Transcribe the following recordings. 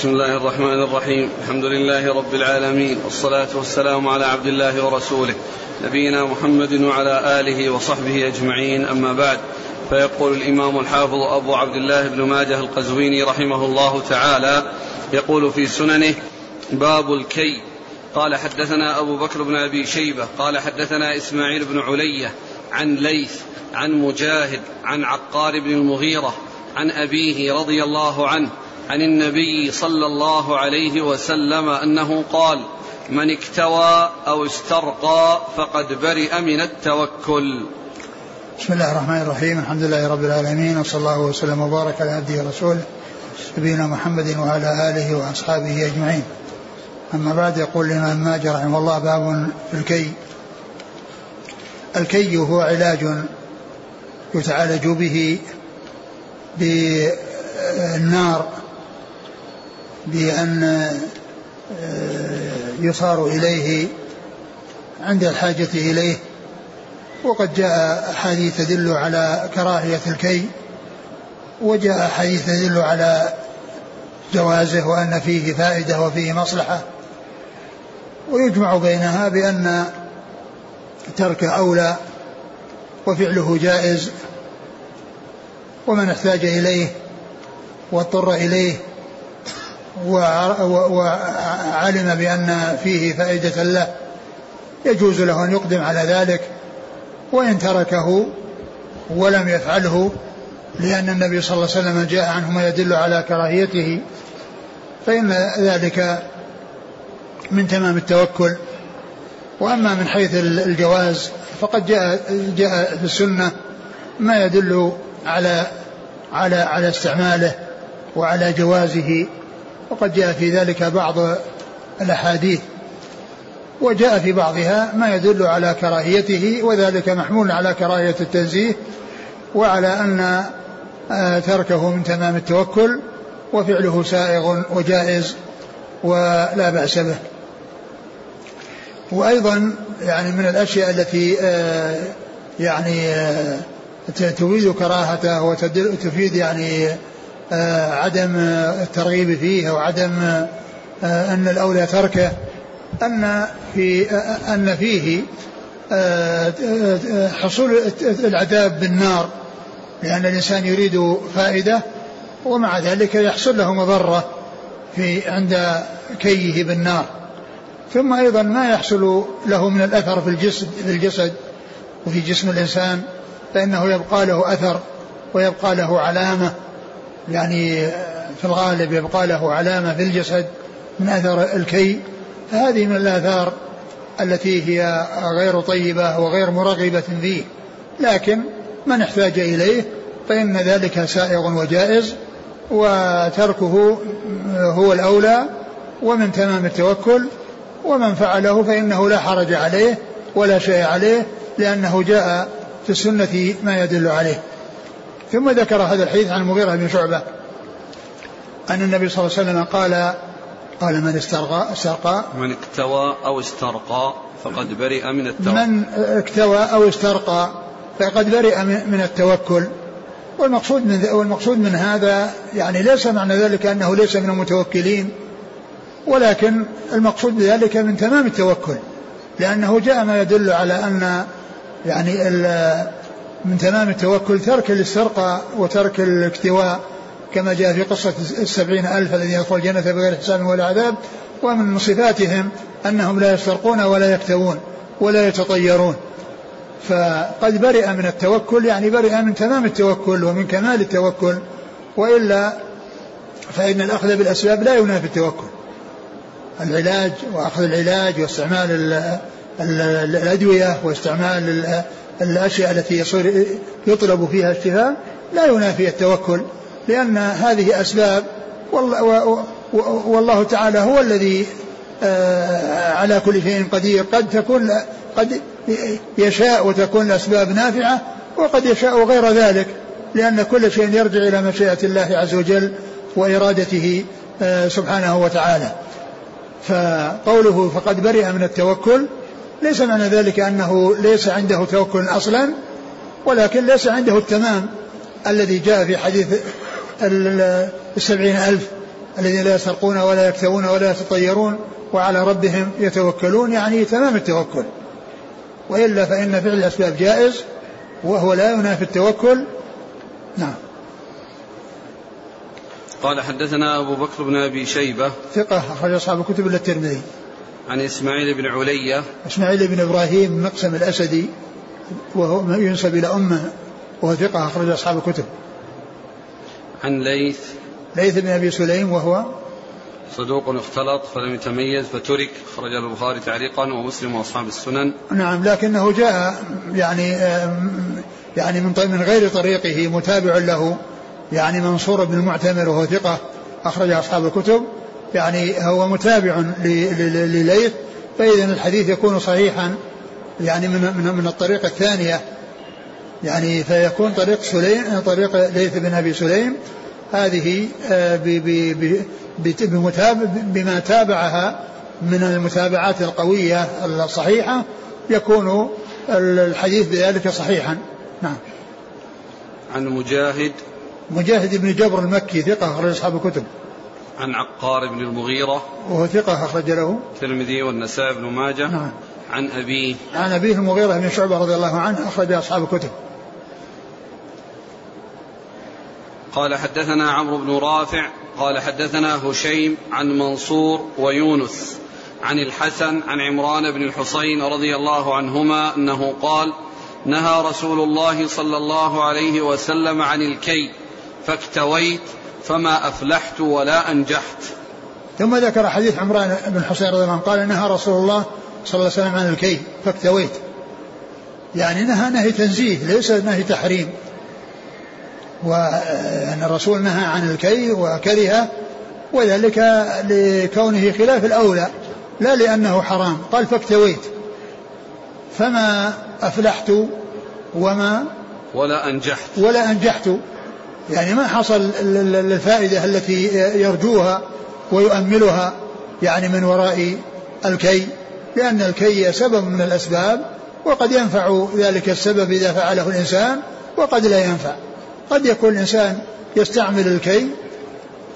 بسم الله الرحمن الرحيم. الحمد لله رب العالمين. والصلاة والسلام على عبد الله ورسوله نبينا محمد وعلى آله وصحبه أجمعين. أما بعد فيقول الإمام الحافظ أبو عبد الله بن ماجه القزويني رحمه الله تعالى يقول في سننه باب الكي. قال حدثنا أبو بكر بن أبي شيبة. قال حدثنا إسماعيل بن علية عن ليث عن مجاهد عن عقار بن المغيرة عن أبيه رضي الله عنه عن النبي صلى الله عليه وسلم أنه قال من اكتوى أو استرقى فقد برئ من التوكل. بسم الله الرحمن الرحيم. الحمد لله رب العالمين وصلى الله وسلم وبارك على عبده ورسوله نبينا محمد وعلى آله وأصحابه أجمعين. أما بعد يقول الإمام ماجد رحمه الله باب في الكي. الكي هو علاج يتعالج به بالنار بأن آه، يصار إليه عند الحاجة إليه. وقد جاء أحاديث تدل على كراهية الكي وجاء أحاديث تدل على جوازه وأن فيه فائدة وفيه مصلحة. ويجمع بينها بأن ترك أولى وفعله جائز ومن احتاج إليه واضطر إليه وعلم بأن فيه فائدة له. يجوز له أن يقدم على ذلك وإن تركه ولم يفعله لأن النبي صلى الله عليه وسلم جاء عنه ما يدل على كراهيته فإن ذلك من تمام التوكل. وأما من حيث الجواز فقد جاء جاء في السنة ما يدل على على على استعماله وعلى جوازه. وقد جاء في ذلك بعض الأحاديث وجاء في بعضها ما يدل على كراهيته وذلك محمول على كراهية التنزيه وعلى أن آه، تركه من تمام التوكل وفعله سائغ وجائز ولا بأس به. وأيضا يعني من الأشياء التي آه، يعني آه، تفيد كراهته وتفيد يعني عدم الترغيب فيه وعدم آه، أن الأولى تركه. أن في آه، أن فيه حصول العذاب بالنار لأن الإنسان يريد فائدة ومع ذلك يحصل له مضرة في عند كيه بالنار. ثم أيضا ما يحصل له من الأثر في الجسد في الجسد وفي جسم الإنسان فإنه يبقى له أثر ويبقى له علامة. يعني في الغالب يبقى له علامة في الجسد من أثر الكي فهذه من الآثار التي هي غير طيبة وغير مرغبة فيه. لكن من احتاج إليه فإن ذلك سائغ وجائز وتركه هو الأولى ومن تمام التوكل ومن فعله فإنه لا حرج عليه ولا شيء عليه لأنه جاء في السنة ما يدل عليه. ثم ذكر هذا الحديث عن المغيرة بن شعبة. أن النبي صلى الله عليه وسلم قال قال من استرقى استرقى؟ من اكتوى أو استرقى فقد برئ من التوكل. من اكتوى أو استرقى فقد برئ من التوكل. والمقصود من والمقصود من هذا يعني ليس معنى ذلك أنه ليس من المتوكلين ولكن المقصود بذلك من تمام التوكل لأنه جاء ما يدل على أن يعني من تمام التوكل ترك الاسترقاء وترك الاكتواء كما جاء في قصة السبعين ألف الذين يدخل الجنة بغير حساب ولا عذاب. ومن صفاتهم أنهم لا يسترقون ولا يكتوون ولا يتطيرون. فقد برئ من التوكل يعني برئ من تمام التوكل ومن كمال التوكل. وإلا فإن الأخذ بالأسباب لا ينافي التوكل. العلاج وأخذ العلاج واستعمال الأدوية واستعمال الأشياء التي يصير يطلب فيها الشفاء لا ينافي التوكل لأن هذه أسباب والله تعالى هو الذي آه، على كل شيء قدير. قد تكون قد يشاء وتكون الأسباب نافعة وقد يشاء غير ذلك لأن كل شيء يرجع إلى مشيئة الله عز وجل وإرادته آه، سبحانه وتعالى. فقوله فقد برئ من التوكل ليس معنى ذلك أنه ليس عنده توكل أصلا ولكن ليس عنده التمام الذي جاء في حديث السبعين ألف الذين لا يسرقون ولا يكتوون ولا يتطيرون وعلى ربهم يتوكلون يعني تمام التوكل. وإلا فإن فعل الأسباب جائز وهو لا ينافي التوكل. نعم. قال حدثنا أبو بكر بن أبي شيبة. ثقة أخرج أصحاب الكتب إلا الترمذي. عن إسماعيل بن علية. إسماعيل بن إبراهيم مقسم الأسدي وهو ينسب إلى أمه وهو ثقة أخرج أصحاب الكتب. عن ليث. ليث بن أبي سليم وهو صدوق اختلط فلم يتميز فترك خرج البخاري تعليقا ومسلم وأصحاب السنن. نعم لكنه جاء يعني يعني من من غير طريقه متابع له يعني منصور بن المعتمر وهو ثقة أخرج أصحاب الكتب. يعني هو متابع لليث فإذا الحديث يكون صحيحا يعني من من من الطريقة الثانية. يعني فيكون طريق سليم طريق ليث بن أبي سليم. هذه آه، بما تابعها من المتابعات القوية الصحيحة يكون الحديث بذلك صحيحا. نعم. عن مجاهد. مجاهد بن جبر المكي ثقة أخرج أصحاب الكتب. عن عقار بن المغيرة وهو ثقة أخرج له. الترمذي والنسائي بن ماجه نعم. عن أبيه. عن أبيه المغيرة بن شعبة رضي الله عنه أخرج أصحاب الكتب. قال حدثنا عمرو بن رافع قال حدثنا هشيم عن منصور ويونس عن الحسن عن عمران بن الحصين رضي الله عنهما أنه قال نهى رسول الله صلى الله عليه وسلم عن الكي فاكتويت فما أفلحت ولا أنجحت. ثم ذكر حديث عمران بن الحصين رضي الله عنه قال نهى رسول الله صلى الله عليه وسلم عن الكي فاكتويت. يعني نهى نهي تنزيه ليس نهي تحريم. وأن الرسول نهى عن الكي وكره وذلك لكونه خلاف الأولى لا لأنه حرام. قال فاكتويت. فما أفلحت وما ولا أنجحت. ولا أنجحت. يعني ما حصل الفائدة التي يرجوها ويؤملها يعني من وراء الكي لأن الكي سبب من الأسباب وقد ينفع ذلك السبب إذا فعله الإنسان وقد لا ينفع. قد يكون الإنسان يستعمل الكي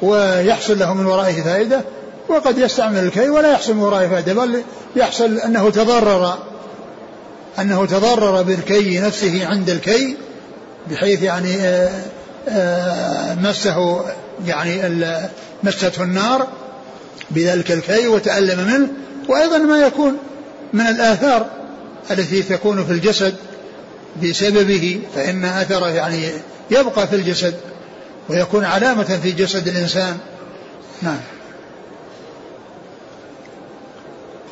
ويحصل له من ورائه فائدة وقد يستعمل الكي ولا يحصل من ورائه فائدة بل يحصل أنه تضرر أنه تضرر بالكي نفسه عند الكي بحيث يعني آه، مسه يعني مسته النار بذلك الكي وتألم منه وأيضا ما يكون من الآثار التي تكون في الجسد بسببه فإن أثره يعني يبقى في الجسد ويكون علامة في جسد الإنسان. نعم.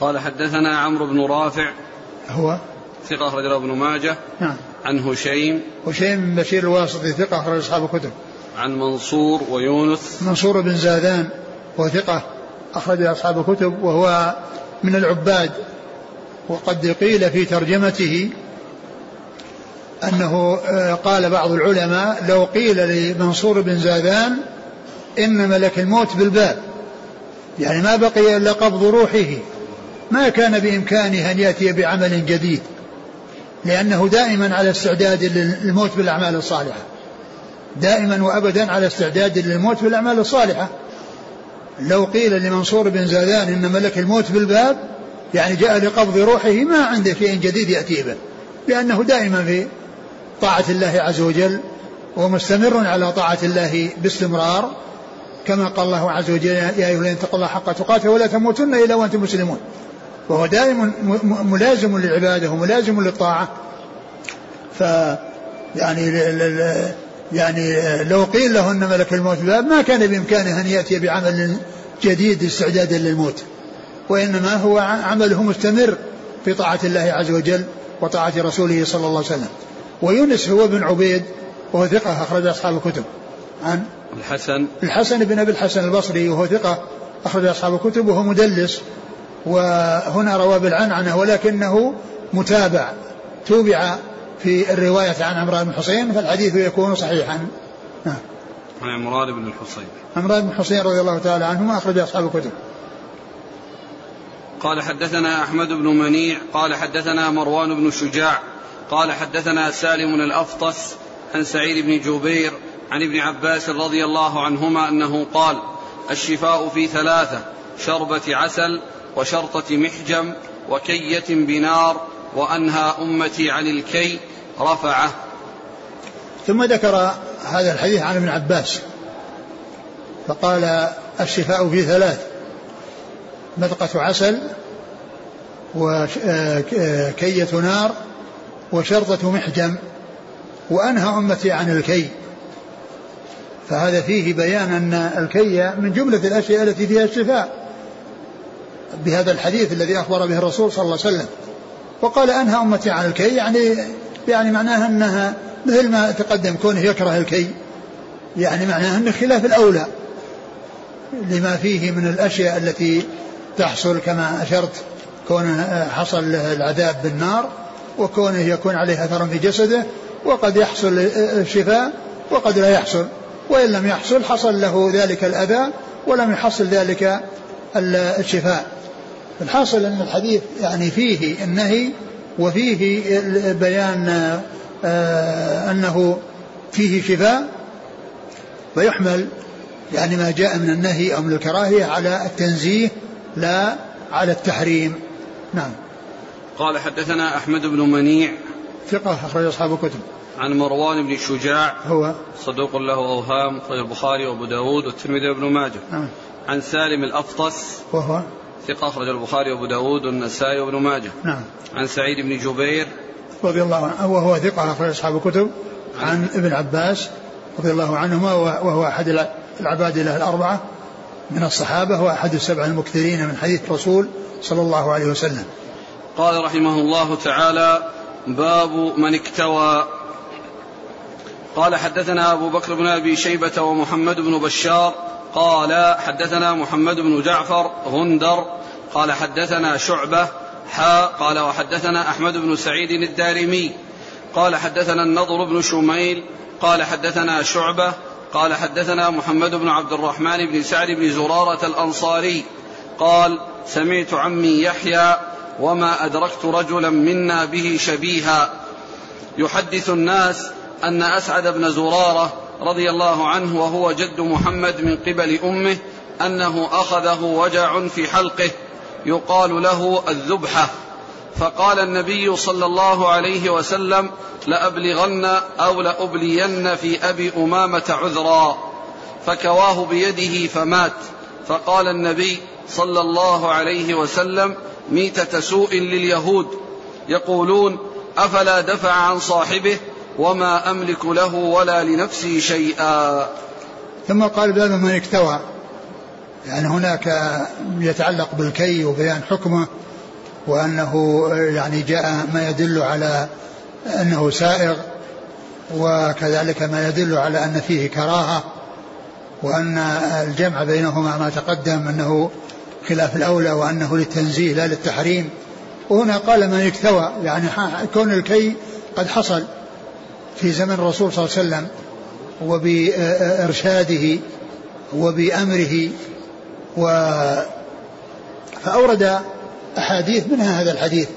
قال حدثنا عمرو بن رافع هو؟ ثقة أخرج له ابن ماجه. نعم. عن هشيم. هشيم بن بشير الواسطي ثقة أخرج أصحاب الكتب. عن منصور ويونس. منصور بن زادان وثقة أخرج أصحاب الكتب وهو من العباد. وقد قيل في ترجمته أنه آه، قال بعض العلماء لو قيل لمنصور بن زادان إن ملك الموت بالباب. يعني ما بقي إلا قبض روحه. ما كان بإمكانه أن يأتي بعمل جديد. لأنه دائما على استعداد للموت بالأعمال الصالحة. دائما وأبدا على استعداد للموت بالأعمال الصالحة. لو قيل لمنصور بن زادان إن ملك الموت بالباب يعني جاء لقبض روحه ما عنده شيء جديد يأتي به. لأنه دائما في طاعة الله عز وجل ومستمر على طاعة الله باستمرار. كما قال الله عز وجل يا أيها الذين اتقوا الله حق تقاته ولا تموتن إلا وأنتم مسلمون. وهو دائما ملازم للعبادة وملازم للطاعة ف يعني يعني لو قيل له إن ملك الموت باب ما كان بإمكانه أن يأتي بعمل جديد استعدادا للموت. وإنما هو عمله مستمر في طاعة الله عز وجل وطاعة رسوله صلى الله عليه وسلم. ويونس هو بن عبيد وهو ثقة أخرج أصحاب الكتب. عن الحسن. الحسن بن أبي الحسن البصري وهو ثقة أخرج أصحاب الكتب وهو مدلس وهنا روى بالعنعنة ولكنه متابع. توبع في الرواية عن عمران بن حسين فالحديث يكون صحيحا. نعم. عن عمران بن الحصين. عمران بن حسين رضي الله تعالى عنهما أخرج أصحاب الكتب. قال حدثنا أحمد بن منيع قال حدثنا مروان بن شجاع قال حدثنا سالم الأفطس عن سعيد بن جبير عن ابن عباس رضي الله عنهما أنه قال الشفاء في ثلاثة شربة عسل وشرطة محجم وكية بنار وأنهى أمتي عن الكي رفعه. ثم ذكر هذا الحديث عن ابن عباس فقال الشفاء في ثلاث مدقة عسل وكية نار وشرطة محجم وأنهى أمتي عن الكي. فهذا فيه بيان أن الكي من جملة الأشياء التي فيها الشفاء. بهذا الحديث الذي أخبر به الرسول صلى الله عليه وسلم. وقال أنهى أمتي عن الكي يعني يعني معناها أنها مثل ما تقدم كونه يكره الكي. يعني معناها أنه خلاف الأولى لما فيه من الأشياء التي تحصل كما أشرت كون حصل له العذاب بالنار وكونه يكون عليه أثر في جسده وقد يحصل الشفاء وقد لا يحصل. وإن لم يحصل حصل له ذلك الأذى ولم يحصل ذلك الشفاء. الحاصل أن الحديث يعني فيه النهي وفيه بيان آه، أنه فيه شفاء ويحمل يعني ما جاء من النهي أو من الكراهية على التنزيه لا على التحريم. نعم. قال حدثنا أحمد بن منيع ثقة أخرج أصحاب الكتب. عن مروان بن شجاع هو صدوق له أوهام أخرج البخاري وأبو داود والترمذي وابن ماجه. نعم. عن سالم الأفطس وهو ثقة أخرج البخاري وأبو داود والنسائي وابن ماجه. نعم. عن سعيد بن جبير. رضي الله عنه وهو ثقة أخرج أصحاب الكتب عن ابن عباس رضي الله عنهما وهو أحد العباد له الأربعة من الصحابة وأحد السبع المكثرين من حديث الرسول صلى الله عليه وسلم. قال رحمه الله تعالى باب من اكتوى. قال حدثنا أبو بكر بن أبي شيبة ومحمد بن بشار قال حدثنا محمد بن جعفر غندر قال حدثنا شعبة حا قال وحدثنا أحمد بن سعيد الدارمي قال حدثنا النضر بن شميل قال حدثنا شعبة قال حدثنا محمد بن عبد الرحمن بن سعد بن زرارة الأنصاري قال سمعت عمي يحيى وما أدركت رجلا منا به شبيها. يحدث الناس أن أسعد بن زرارة رضي الله عنه وهو جد محمد من قبل أمه أنه أخذه وجع في حلقه يقال له الذبحة. فقال النبي صلى الله عليه وسلم لأبلغن أو لأبلين في أبي أمامة عذرا. فكواه بيده فمات. فقال النبي صلى الله عليه وسلم ميتة سوء لليهود. يقولون أفلا دفع عن صاحبه وما أملك له ولا لنفسي شيئا. ثم قال باب من اكتوى. يعني هناك يتعلق بالكي وبيان حكمه وأنه يعني جاء ما يدل على أنه سائغ وكذلك ما يدل على أن فيه كراهة وأن الجمع بينهما ما تقدم أنه خلاف الأولى وأنه للتنزيه لا للتحريم. وهنا قال من اكتوى. يعني كون الكي قد حصل. في زمن الرسول صلى الله عليه وسلم وبإرشاده وبأمره و فأورد أحاديث منها هذا الحديث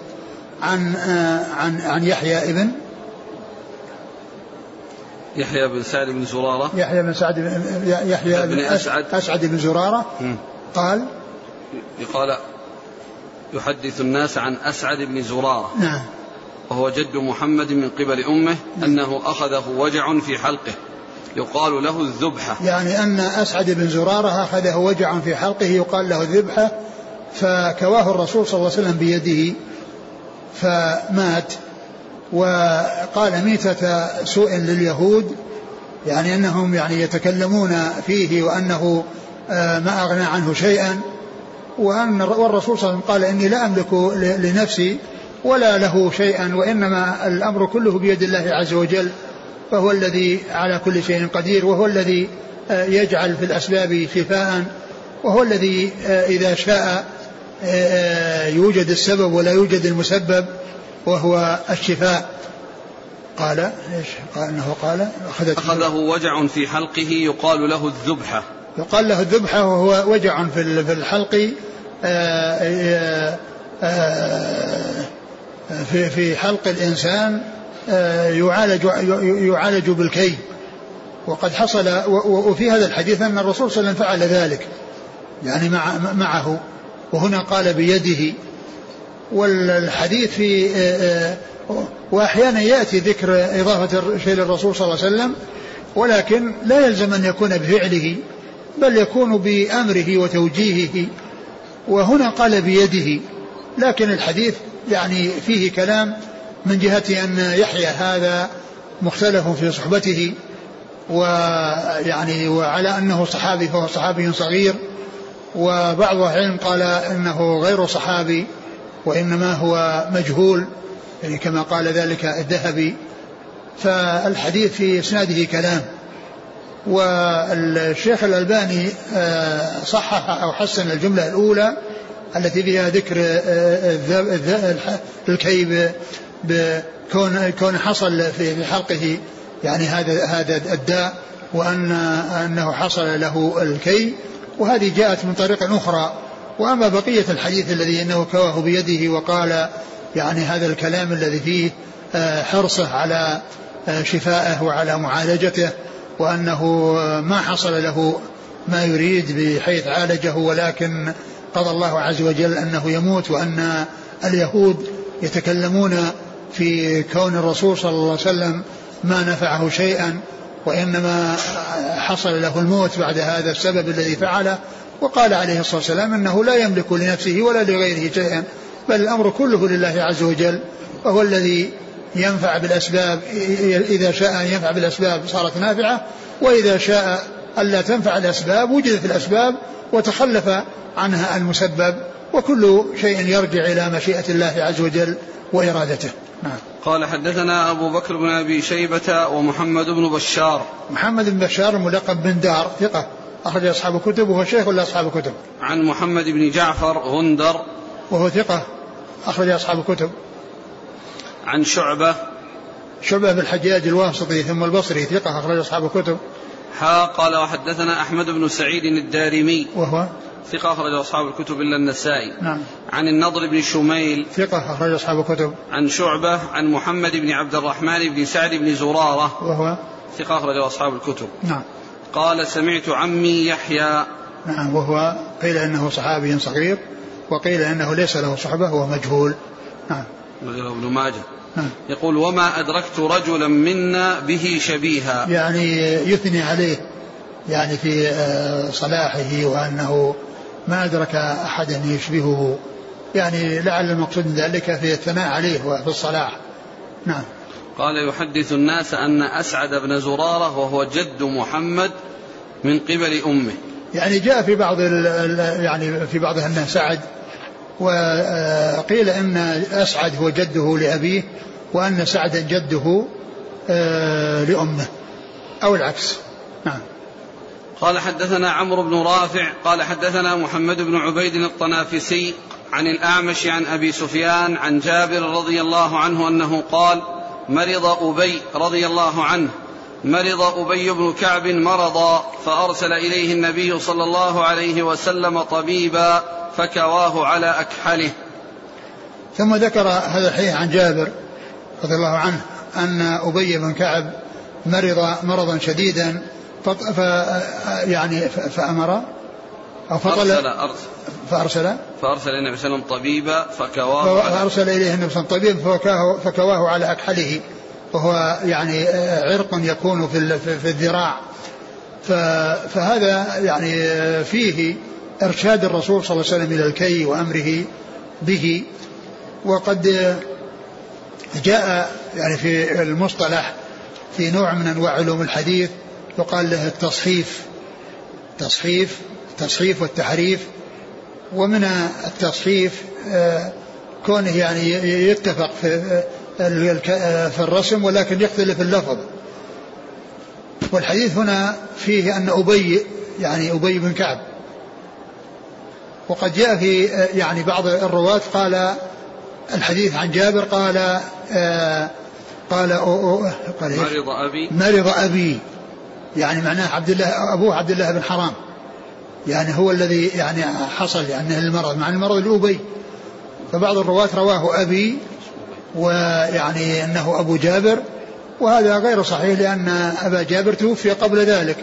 عن عن عن يحيى ابن يحيى بن سعد بن زرارة. يحيى بن سعد يحيى بن أسعد. أسعد بن زرارة قال قال يحدث الناس عن أسعد بن زرارة. نعم. وهو جد محمد من قبل أمه أنه أخذه وجع في حلقه. يقال له الذبحة. يعني أن أسعد بن زرارة أخذه وجع في حلقه يقال له الذبحة فكواه الرسول صلى الله عليه وسلم بيده فمات. وقال ميتة سوء لليهود يعني أنهم يعني يتكلمون فيه وأنه آه، ما أغنى عنه شيئا. وأن والرسول صلى الله عليه وسلم قال إني لا أملك لنفسي ولا له شيئا وإنما الأمر كله بيد الله عز وجل فهو الذي على كل شيء قدير وهو الذي آه، يجعل في الأسباب شفاء وهو الذي آه، إذا شاء يوجد السبب ولا يوجد المسبب وهو الشفاء. قال إيش؟ قال إنه قال أخذه وجع في حلقه يقال له الذبحة. يقال له الذبحة وهو وجع في الحلق آه، آه، آه، في في حلق الإنسان يعالج يعالج بالكي وقد حصل وفي هذا الحديث أن الرسول صلى الله عليه وسلم فعل ذلك يعني مع معه. وهنا قال بيده. والحديث في وأحيانا يأتي ذكر إضافة شيء للرسول صلى الله عليه وسلم ولكن لا يلزم أن يكون بفعله بل يكون بأمره وتوجيهه. وهنا قال بيده. لكن الحديث يعني فيه كلام من جهة أن يحيى هذا مختلف في صحبته ويعني وعلى أنه صحابي فهو صحابي صغير وبعض العلم قال إنه غير صحابي وإنما هو مجهول يعني كما قال ذلك الذهبي. فالحديث في إسناده كلام. والشيخ الألباني آه، صحح أو حسن الجملة الأولى التي فيها ذكر آه، الكي بكون كون حصل في حلقه يعني هذا هذا الداء وأن أنه حصل له الكي وهذه جاءت من طريق أخرى. وأما بقية الحديث الذي أنه كواه بيده وقال يعني هذا الكلام الذي فيه آه، حرصه على شفائه وعلى معالجته وأنه ما حصل له ما يريد بحيث عالجه ولكن قضى الله عز وجل أنه يموت وأن اليهود يتكلمون في كون الرسول صلى الله عليه وسلم ما نفعه شيئا وإنما حصل له الموت بعد هذا السبب الذي فعله. وقال عليه الصلاة والسلام أنه لا يملك لنفسه ولا لغيره شيئا بل الأمر كله لله عز وجل وهو الذي ينفع بالأسباب إذا شاء ينفع بالأسباب صارت نافعة وإذا شاء ألا تنفع الأسباب وجدت الأسباب وتخلف عنها المسبب وكل شيء يرجع إلى مشيئة الله عز وجل وإرادته. نعم. قال حدثنا أبو بكر بن أبي شيبة ومحمد بن بشار. محمد بن بشار ملقب بن دار ثقة أخرج أصحاب الكتب وهو شيخ ولا أصحاب الكتب. عن محمد بن جعفر غندر. وهو ثقة أخرج أصحاب الكتب. عن شعبة. شعبة بن الحجاج الواسطي ثم البصري ثقة أخرج أصحاب الكتب. حا قال وحدثنا أحمد بن سعيد الدارمي. وهو ثقة أخرج أصحاب الكتب إلا النسائي. نعم. عن النضر بن شميل. ثقة أخرج أصحاب الكتب. عن شعبة عن محمد بن عبد الرحمن بن سعد بن زرارة. وهو ثقة أخرج أصحاب الكتب. نعم. قال سمعت عمي يحيى. نعم وهو قيل إنه صحابي صغير وقيل إنه ليس له صحبة وهو مجهول. نعم. ابن ماجه. نعم. يقول وما أدركت رجلا منا به شبيها. يعني يثني عليه يعني في آه، صلاحه وأنه ما أدرك أحدا يشبهه. يعني لعل المقصود من ذلك في الثناء عليه وفي الصلاح. نعم. قال يحدث الناس أن أسعد بن زرارة وهو جد محمد من قبل أمه. يعني جاء في بعض يعني في بعض الناس سعد. وقيل إن أسعد هو جده لأبيه وأن سعدا جده آه، لأمه. أو العكس. نعم. قال حدثنا عمرو بن رافع قال حدثنا محمد بن عبيد الطنافسي عن الأعمش عن أبي سفيان عن جابر رضي الله عنه أنه قال مرض أبي رضي الله عنه. مرض أبي بن كعب مرضا فأرسل إليه النبي صلى الله عليه وسلم طبيبا فكواه على أكحله. ثم ذكر هذا الحديث عن جابر رضي الله عنه أن أبي بن كعب مرض مرضا شديدا ف يعني فأمر أو فطل أرسل فأرسل؟ فأرسل إلى النبي صلى الله عليه وسلم طبيبا فكواه فأرسل إليه النبي صلى الله عليه وسلم طبيبا فكواه على أكحله. وهو يعني عرق يكون في في الذراع. فهذا يعني فيه إرشاد الرسول صلى الله عليه وسلم إلى الكي وأمره به. وقد جاء يعني في المصطلح في نوع من أنواع علوم الحديث يقال له التصحيف. تصحيف التصحيف والتحريف. ومن التصحيف آه، كونه يعني يتفق في في الرسم ولكن يختلف اللفظ. والحديث هنا فيه أن أبي يعني أبي بن كعب. وقد جاء في يعني بعض الرواة قال الحديث عن جابر قال آه قال أو أو قال مرض أبي. مرض أبي. يعني معناه عبد الله أبوه عبد الله بن حرام. يعني هو الذي يعني حصل يعني المرض مع المرض الأبي فبعض الرواة رواه أبي ويعني أنه أبو جابر وهذا غير صحيح لأن أبا جابر توفي قبل ذلك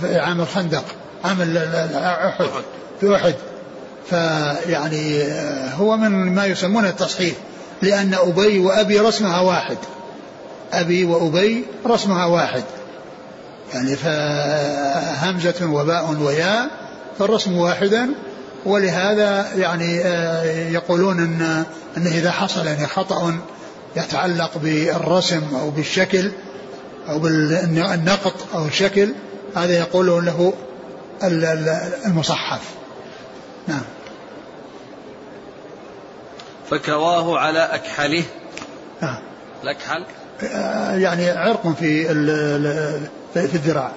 في عام الخندق عام أحد. في أحد. فيعني هو من ما يسمونه التصحيح لأن أبي وأبي رسمها واحد. أبي وأبي رسمها واحد. يعني فهمزة وباء وياء فالرسم واحدا. ولهذا يعني يقولون إن انه إذا حصل يعني خطأ يتعلق بالرسم أو بالشكل أو بالنقط أو الشكل هذا يقولون له المصحف. نعم. فكواه على أكحله. نعم. الأكحل؟ آه، يعني عرق في في الذراع.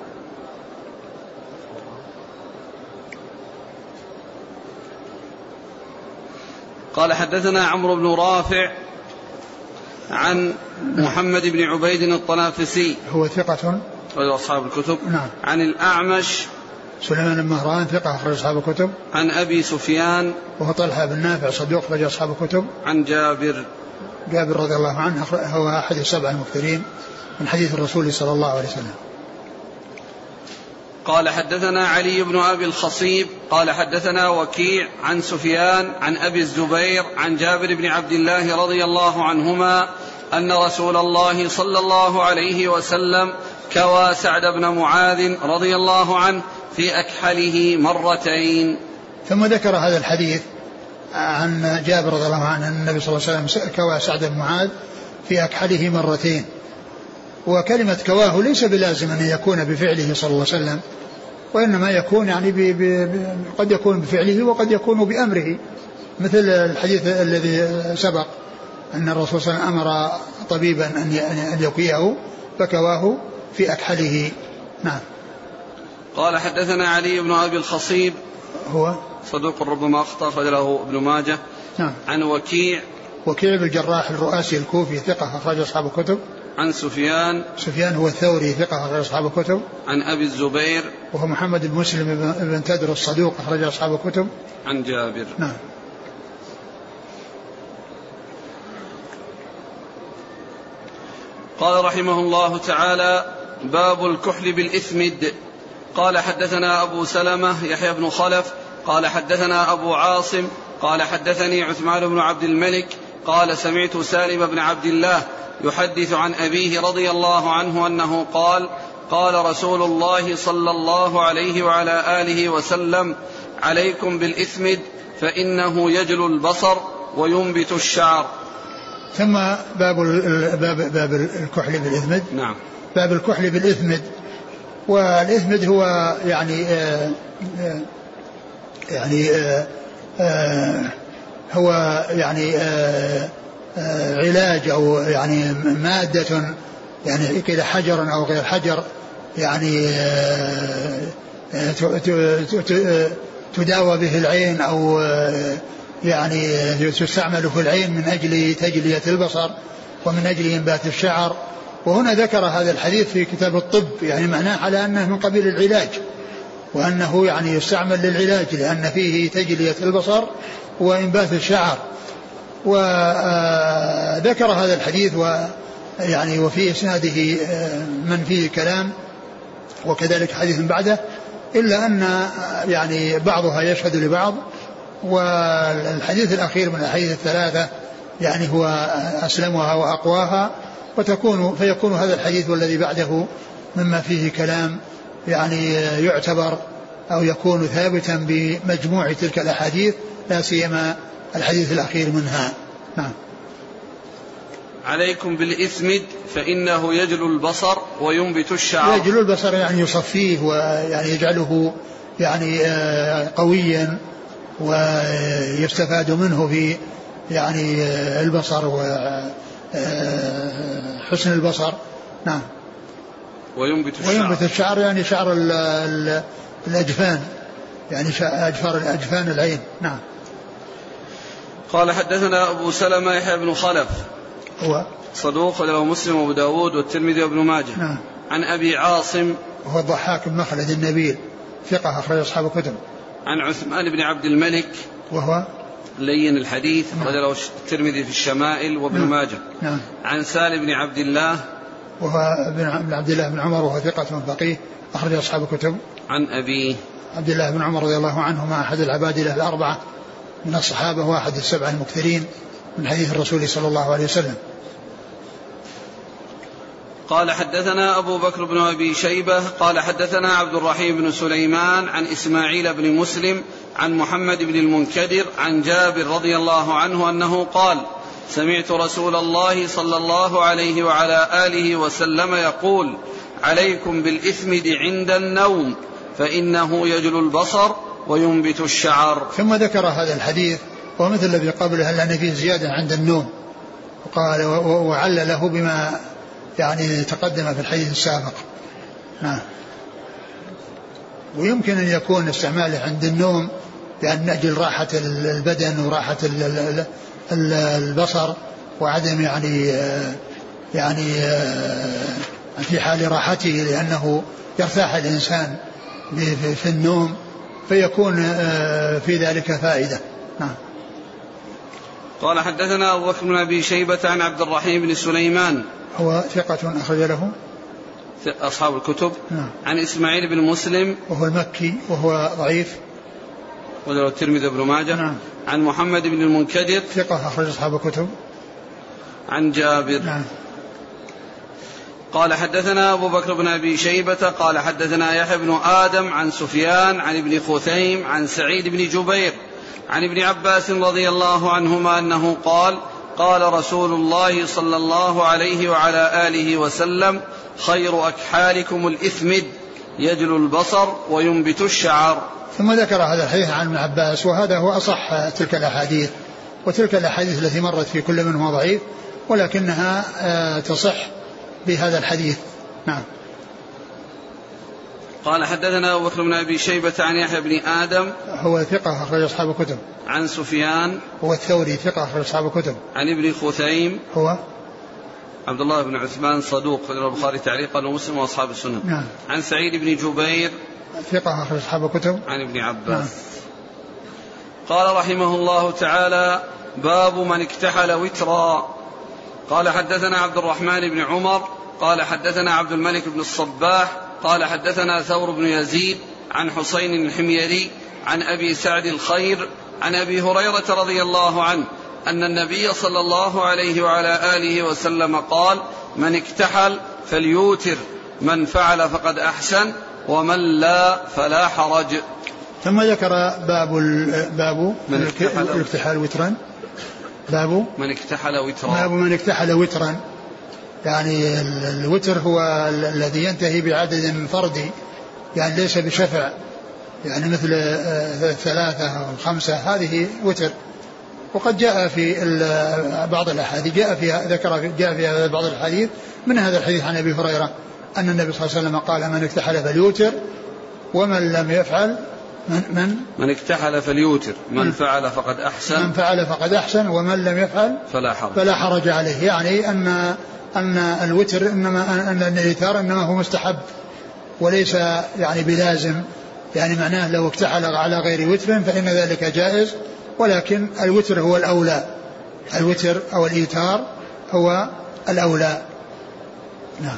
قال حدثنا عمرو بن رافع عن محمد بن عبيد الطنافسي. هو ثقة؟ أخرج أصحاب الكتب. نعم. عن الأعمش. سليمان بن مهران ثقة أخرج أصحاب الكتب. عن أبي سفيان. وهو طلحة بن نافع صدوق أخرج أصحاب الكتب. عن جابر. جابر رضي الله عنه هو أحد السبع المكثرين من حديث الرسول صلى الله عليه وسلم. قال حدثنا علي بن أبي الخصيب قال حدثنا وكيع عن سفيان عن أبي الزبير عن جابر بن عبد الله رضي الله عنهما أن رسول الله صلى الله عليه وسلم كوى سعد بن معاذ رضي الله عنه في أكحله مرتين. ثم ذكر هذا الحديث عن جابر رضي الله عنه أن النبي صلى الله عليه وسلم كوى سعد بن معاذ في أكحله مرتين. وكلمة كواه ليس بلازم أن يكون بفعله صلى الله عليه وسلم وإنما يكون يعني بي بي قد يكون بفعله وقد يكون بأمره. مثل الحديث الذي سبق أن الرسول صلى الله عليه وسلم أمر طبيبا أن يكويه فكواه في أكحله. نعم. قال حدثنا علي بن أبي الخصيب هو؟ صدوق ربما أخطأ أخرج له ابن ماجه. نعم. عن وكيع. وكيع بن الجراح الرؤاسي الكوفي ثقة أخرج أصحاب الكتب. عن سفيان سفيان هو الثوري ثقة أخرج أصحاب الكتب. عن أبي الزبير وهو محمد بن مسلم بن تدر الصدوق أخرج أصحاب الكتب. عن جابر. نعم. قال رحمه الله تعالى باب الكحل بالإثمد قال حدثنا أبو سلمة يحيى بن خلف. قال حدثنا أبو عاصم. قال حدثني عثمان بن عبد الملك. قال سمعت سالم بن عبد الله يحدث عن أبيه رضي الله عنه أنه قال قال رسول الله صلى الله عليه وعلى آله وسلم عليكم بالإثمد فإنه يجل البصر وينبت الشعر. ثم باب باب باب الكحل بالإثمد نعم. باب الكحل بالإثمد والإثمد هو يعني آآ آه، آآ آه، يعني آآ آه، هو يعني علاج أو يعني مادة يعني كذا حجر أو غير حجر يعني تداوى به العين أو يعني تستعمل في العين من أجل تجلية البصر ومن أجل إنبات الشعر. وهنا ذكر هذا الحديث في كتاب الطب يعني معناه على أنه من قبيل العلاج وأنه يعني يستعمل للعلاج لأن فيه تجلية البصر وإنبات الشعر. وذكر هذا الحديث ويعني وفي إسناده آه، من فيه كلام وكذلك حديث بعده إلا أن يعني بعضها يشهد لبعض والحديث الأخير من الاحاديث الثلاثة يعني هو أسلمها وأقواها وتكون فيكون هذا الحديث والذي بعده مما فيه كلام يعني يعتبر أو يكون ثابتا بمجموع تلك الأحاديث لا سيما الحديث الأخير منها. نعم. عليكم بالإثمد فإنه يجل البصر وينبت الشعر. يجل البصر يعني يصفيه ويعني يجعله يعني آه، قويا ويستفاد منه في يعني آه، البصر وحسن آه، البصر. نعم. وينبت الشعر. وينبت الشعر يعني شعر الأجفان. يعني أجفار أجفان العين. نعم. قال حدثنا أبو سلمة يحيى بن خلف. هو صدوق له مسلم وأبو داود والترمذي وابن ماجه. نعم. عن أبي عاصم. وهو الضحاك بن مخلد النبيل ثقة أخرج أصحاب الكتب. عن عثمان بن عبد الملك. وهو لين الحديث نعم. له الترمذي في الشمائل وابن نعم. ماجه. نعم. عن سالم بن عبد الله. وهو بن عبد الله بن عمر وهو ثقة فقيه أخرج أصحاب الكتب. عن أبيه عبد الله بن عمر رضي الله عنهما أحد العبادلة الأربعة. من الصحابة واحد السبعة المكثرين من حديث الرسول صلى الله عليه وسلم. قال حدثنا أبو بكر بن أبي شيبة قال حدثنا عبد الرحيم بن سليمان عن إسماعيل بن مسلم عن محمد بن المنكدر عن جابر رضي الله عنه أنه قال سمعت رسول الله صلى الله عليه وعلى آله وسلم يقول عليكم بالإثمد عند النوم فإنه يجل البصر وينبت الشعر. ثم ذكر هذا الحديث ومثل الذي قبله أن فيه زيادة عند النوم؟ وقال وعلله بما يعني تقدم في الحديث السابق. نعم ويمكن أن يكون استعماله عند النوم لأن أجل راحة البدن وراحة البصر وعدم يعني يعني في حال راحته لأنه يرتاح الإنسان في النوم. فيكون في ذلك فائدة. نعم. قال حدثنا أبو بكر بن أبي شيبة عن عبد الرحيم بن سليمان. هو ثقة أخرج له. أصحاب الكتب. نعم. عن إسماعيل بن مسلم. وهو المكي وهو ضعيف. وله الترمذي بن ماجه. نعم. عن محمد بن المنكدر. ثقة أخرج أصحاب الكتب. عن جابر. نعم. قال حدثنا أبو بكر بن أبي شيبة قال حدثنا يحيى بن آدم عن سفيان عن ابن خثيم عن سعيد بن جبير عن ابن عباس رضي الله عنهما أنه قال قال رسول الله صلى الله عليه وعلى آله وسلم خير أكحالكم الإثمد يجل البصر وينبت الشعر. ثم ذكر هذا الحديث عن ابن عباس وهذا هو أصح تلك الأحاديث وتلك الأحاديث التي مرت في كل منهما ضعيف ولكنها آه، تصح بهذا الحديث. نعم. قال حدثنا أبو بكر بن أبي شيبة عن يحيى بن آدم هو ثقة أخرج أصحاب الكتب. عن سفيان هو الثوري ثقة أخرج أصحاب الكتب. عن ابن خثيم هو؟ عبد الله بن عثمان صدوق البخاري تعليقا ومسلم وأصحاب السنن نعم. عن سعيد بن جبير ثقة أخرج أصحاب الكتب. عن ابن عباس. نعم. قال رحمه الله تعالى باب من اكتحل وترا. قال حدثنا عبد الرحمن بن عمر قال حدثنا عبد الملك بن الصباح قال حدثنا ثور بن يزيد عن حسين الحميري عن أبي سعد الخير عن أبي هريرة رضي الله عنه أن النبي صلى الله عليه وعلى آله وسلم قال من اكتحل فليوتر من فعل فقد أحسن ومن لا فلا حرج. ثم ذكر باب باب من اكتحل. وترا. باب من اكتحل وترا. باب من اكتحل وترا. يعني الوتر هو الذي ينتهي بعدد فردي يعني ليس بشفع. يعني مثل آه، الثلاثة أو الخمسة هذه وتر. وقد جاء في بعض الأحاديث جاء فيها ذكر في جاء في بعض الأحاديث من هذا الحديث عن أبي هريرة أن النبي صلى الله عليه وسلم قال من اكتحل فليوتر ومن لم يفعل من من؟ من اكتحل فليوتر. من فعل فقد أحسن من فعل فقد أحسن ومن لم يفعل فلا حرج. فلا حرج عليه. يعني أن أن الوتر إنما أن الإيثار إنما هو مستحب وليس يعني بلازم. يعني معناه لو اكتحل على غير وتر فإن ذلك جائز ولكن الوتر هو الأولى. الوتر أو الإيثار هو الأولى. نعم.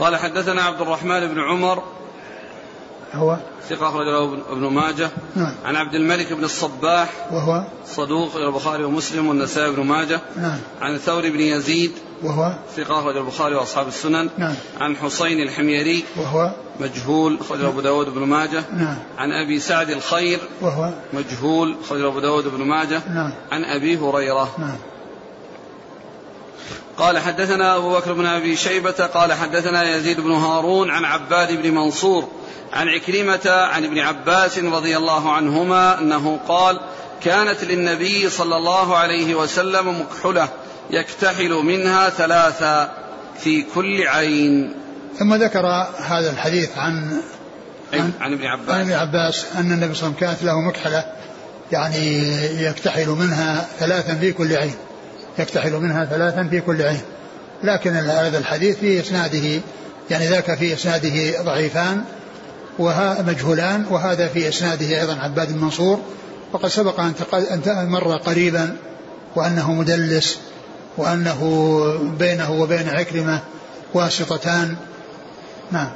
قال حدثنا عبد الرحمن بن عمر هو ثقة أخرج له ابن ماجه. نعم. عن عبد الملك بن الصباح. وهو صدوق البخاري ومسلم والنسائي بن ماجه. نعم. عن ثور بن يزيد. وهو ثقة أخرج البخاري وأصحاب السنن. نعم. عن حسين الحميري. وهو مجهول أخرج أبو داود بن ماجه. نعم. عن أبي سعد الخير. وهو مجهول أخرج أبو داود بن ماجه. نعم. عن أبي هريرة. نعم. قال حدثنا أبو بكر بن أبي شيبة قال حدثنا يزيد بن هارون عن عباد بن منصور. عن عكرمة عن ابن عباس رضي الله عنهما أنه قال كانت للنبي صلى الله عليه وسلم مكحلة يكتحل منها ثلاثا في كل عين. ثم ذكر هذا الحديث عن عن, عن ابن عباس. عن ابن عباس أن النبي صلى الله عليه وسلم كانت له مكحلة يعني يكتحل منها ثلاثا في كل عين. يكتحل منها ثلاثا في كل عين. لكن هذا الحديث في إسناده يعني ذاك في إسناده ضعيفان. وها مجهولان وهذا في إسناده أيضا عباد المنصور. وقد سبق أن مر قريبا وأنه مدلس وأنه بينه وبين عكرمة واسطتان. نعم.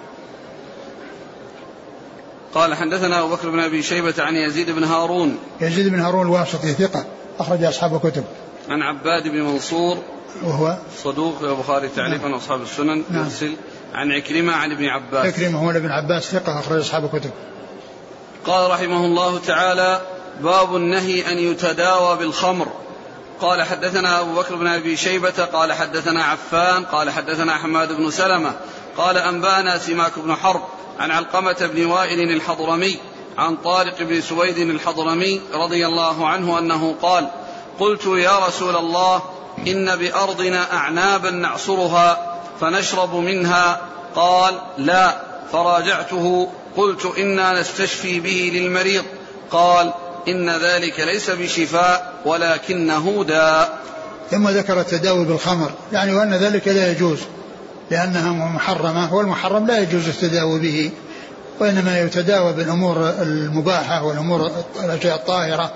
قال حدثنا أبو بكر بن أبي شيبة عن يزيد بن هارون. يزيد بن هارون الواسطي ثقة أخرج أصحاب الكتب. عن عباد بن منصور وهو؟ صدوق البخاري تعليقا نعم. أصحاب السنن. نعم. عن عكرمة عن ابن عباس. عكرمة هو ابن عباس ثقة أخرج أصحاب الكتب. قال رحمه الله تعالى باب النهي أن يتداوى بالخمر. قال حدثنا أبو بكر بن أبي شيبة قال حدثنا عفان قال حدثنا حماد بن سلمة قال أنبأنا سماك بن حرب عن علقمة بن وائل الحضرمي عن طارق بن سويد الحضرمي رضي الله عنه أنه قال قلت يا رسول الله إن بأرضنا أعنابا نعصرها فنشرب منها. قال لا. فراجعته. قلت إنا نستشفي به للمريض. قال إن ذلك ليس بشفاء ولكنه داء ثم ذكر التداوي بالخمر. يعني وأن ذلك لا يجوز لأنها محرمة والمحرم لا يجوز التداوي به وإنما يتداوى بالأمور المباحة والأمور الأشياء الطاهرة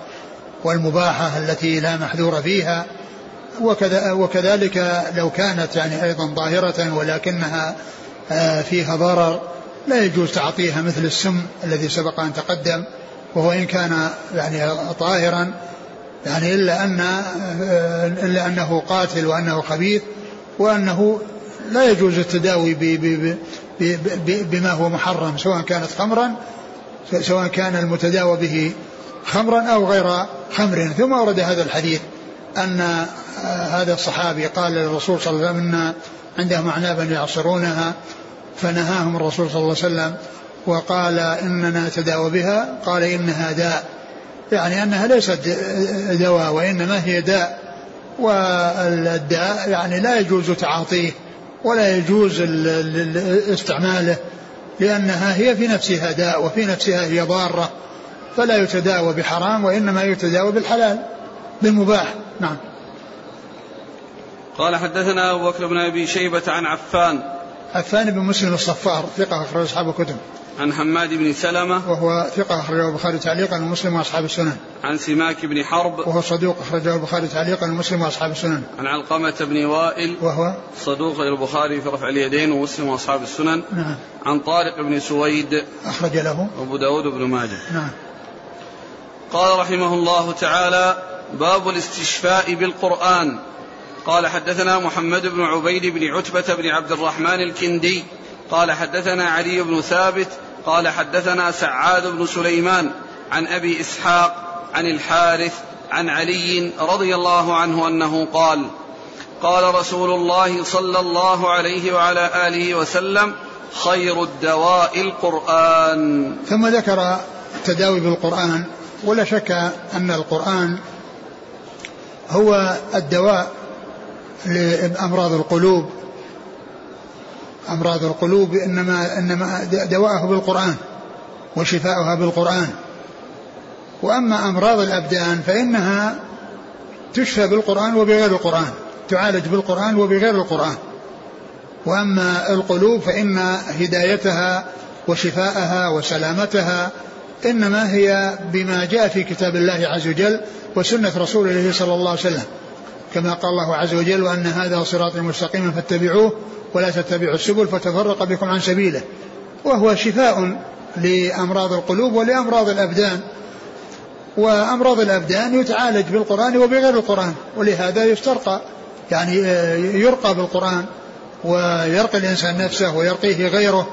والمباحة التي لا محذور فيها. وكذا وكذلك لو كانت يعني أيضا ظاهرة ولكنها آه، فيها ضرر لا يجوز تعطيها مثل السم الذي سبق أن تقدم وهو إن كان يعني طاهرا يعني إلا أن آه، إلا أنه قاتل وأنه خبيث وأنه لا يجوز التداوي بما هو محرم سواء كانت خمرا سواء كان المتداوى به خمرا أو غير خمر ثم ورد هذا الحديث. أن هذا الصحابي قال للرسول صلى الله عليه وسلم أن عندهم أعنابا يعصرونها فنهاهم الرسول صلى الله عليه وسلم وقال إننا نتداوى بها قال إنها داء. يعني أنها ليست دواء وإنما هي داء. والداء يعني لا يجوز تعاطيه ولا يجوز استعماله لأنها هي في نفسها داء وفي نفسها هي ضارة فلا يتداوى بحرام وإنما يتداوى بالحلال. بالمباح نعم قال حدثنا أبو بكر بن أبي شيبة عن عفان عفان بن مسلم الصفار ثقة أخرج أصحاب الكتب عن حماد بن سلمة وهو ثقة أخرجه البخاري تعليقا ومسلم وأصحاب السنن. عن سماك بن حرب وهو صدوق أخرجه البخاري تعليقا ومسلم وأصحاب السنن. عن علقمة بن وائل وهو صدوق البخاري في رفع اليدين ومسلم وأصحاب السنن. نعم. عن طارق بن سويد أخرج له أبو داود بن ماجه. نعم. قال رحمه الله تعالى باب الاستشفاء بالقرآن. قال حدثنا محمد بن عبيد بن عتبة بن عبد الرحمن الكندي. قال حدثنا علي بن ثابت. قال حدثنا سعاد بن سليمان عن أبي إسحاق عن الحارث عن علي رضي الله عنه أنه قال قال رسول الله صلى الله عليه وعلى آله وسلم خير الدواء القرآن. ثم ذكر التداوي بالقرآن ولا شك أن القرآن هو الدواء لأمراض القلوب. أمراض القلوب إنما إنما دواءه بالقرآن وشفاؤها بالقرآن. وأما أمراض الأبدان فإنها تشفى بالقرآن وبغير القرآن تعالج بالقرآن وبغير القرآن. وأما القلوب فإن هدايتها وشفاءها وسلامتها إنما هي بما جاء في كتاب الله عز وجل وسنة رسوله صلى الله عليه وسلم. كما قال الله عز وجل وأن هذا صراطي مستقيما فاتبعوه ولا تتبعوا السبل فتفرق بكم عن سبيله. وهو شفاء لأمراض القلوب ولأمراض الأبدان. وأمراض الأبدان يتعالج بالقرآن وبغير القرآن ولهذا يسترقى يعني آه، يرقى بالقرآن ويرقي الإنسان نفسه ويرقيه غيره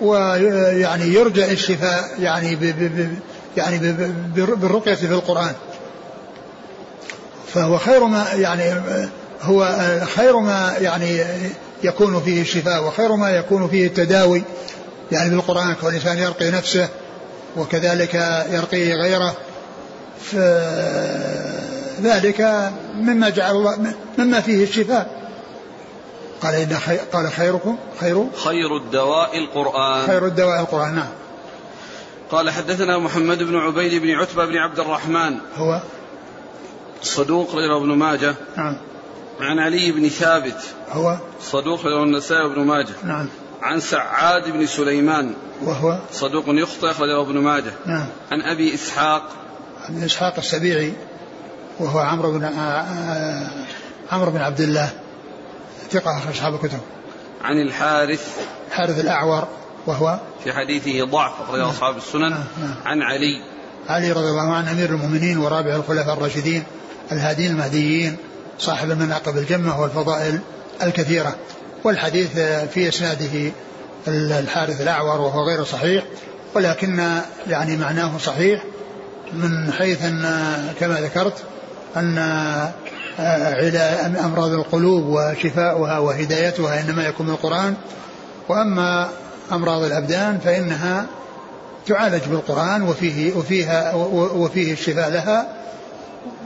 ويعني يرجى الشفاء يعني ب ب يعني بالرقية في القرآن. فهو خير ما يعني هو خير ما يعني يكون فيه الشفاء وخير ما يكون فيه التداوي. يعني بالقرآن كون الإنسان يرقي نفسه وكذلك يرقي غيره. ذلك مما جعل الله مما فيه الشفاء. قال إن خي... قال خيركم خير خير الدواء القرآن. خير الدواء القرآن نعم. قال حدثنا محمد بن عبيد بن عتبة بن عبد الرحمن. هو صدوق غير ابن ماجه. نعم. عن علي بن ثابت. هو؟ صدوق له النسائي بن ماجه. نعم. عن سعاد بن سليمان. وهو؟ صدوق يخطئ أخرجه ابن ماجه. نعم. عن أبي إسحاق. عن إسحاق السبيعي وهو عمرو بن آه، آه، عمرو بن عبد الله. ثقة أخرج أصحاب الكتب. عن الحارث. حارث الأعور وهو؟ في حديثه ضعف أخرج أصحاب السنن. نعم، نعم. عن علي. علي رضي الله عنه أمير المؤمنين ورابع الخلفاء الراشدين. الهادين المهديين صاحب المناقب الجمة والفضائل الكثيرة. والحديث في إسناده الحارث الأعور وهو غير صحيح ولكن يعني معناه صحيح من حيث أن كما ذكرت أن أمراض القلوب وشفاؤها وهدايتها إنما يكون من القرآن. وأما أمراض الأبدان فإنها تعالج بالقرآن وفيه وفيها وفيه الشفاء لها.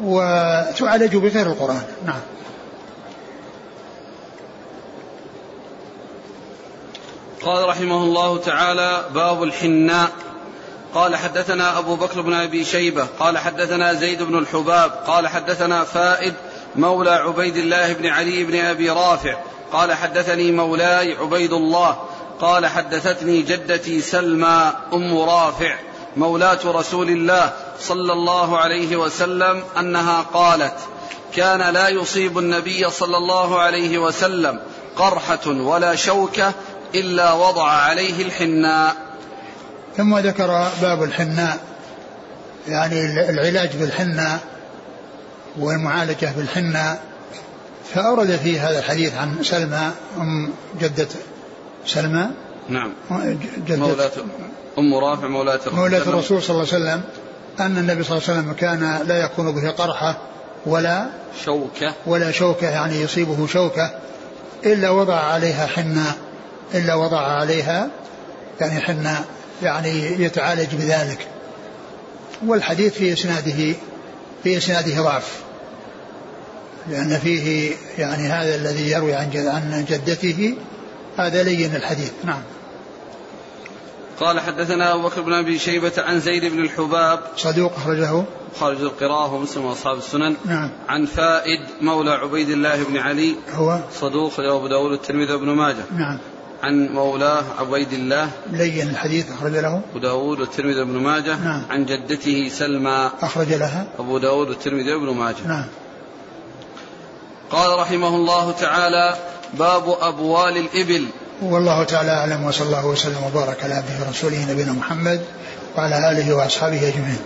وتعالج بغير القرآن. نعم. قال رحمه الله تعالى باب الحناء. قال حدثنا أبو بكر بن أبي شيبة. قال حدثنا زيد بن الحباب. قال حدثنا فائد مولى عبيد الله بن علي بن أبي رافع. قال حدثني مولاي عبيد الله. قال حدثتني جدتي سلمى أم رافع. مولاة رسول الله صلى الله عليه وسلم أنها قالت كان لا يصيب النبي صلى الله عليه وسلم قرحة ولا شوكة إلا وضع عليه الحناء. ثم ذكر باب الحناء يعني العلاج بالحناء والمعالجة بالحناء فأورد في هذا الحديث عن سلمى أم جدة سلمى؟ نعم. جدة مولاة. أم رافع مولاة مولاة الرسول صلى الله عليه وسلم أن النبي صلى الله عليه وسلم كان لا يكون به قرحة ولا شوكة. ولا شوكة يعني يصيبه شوكة إلا وضع عليها حناء إلا وضع عليها يعني حناء يعني يتعالج بذلك. والحديث في إسناده في إسناده ضعف لأن فيه يعني هذا الذي يروي عن عن جدته هذا لين الحديث. نعم. قال حدثنا أبو بكر بن أبي شيبة عن زيد بن الحباب. صدوق أخرجه. خارج القراءة ومسلم وأصحاب السنن. نعم. عن فائد مولى عبيد الله بن علي. هو؟ صدوق أبو داود الترمذي وابن ماجه. نعم. عن مولاه عبيد الله. لين الحديث أخرج له. أبو داود والترمذي وابن ماجه. نعم. عن جدته سلمى. أخرج لها. أبو داود والترمذي وابن ماجه. نعم. قال رحمه الله تعالى باب أبوال الإبل. والله تعالى أعلم وصلى الله وسلم وبارك على عبده ورسوله نبينا محمد وعلى آله وأصحابه أجمعين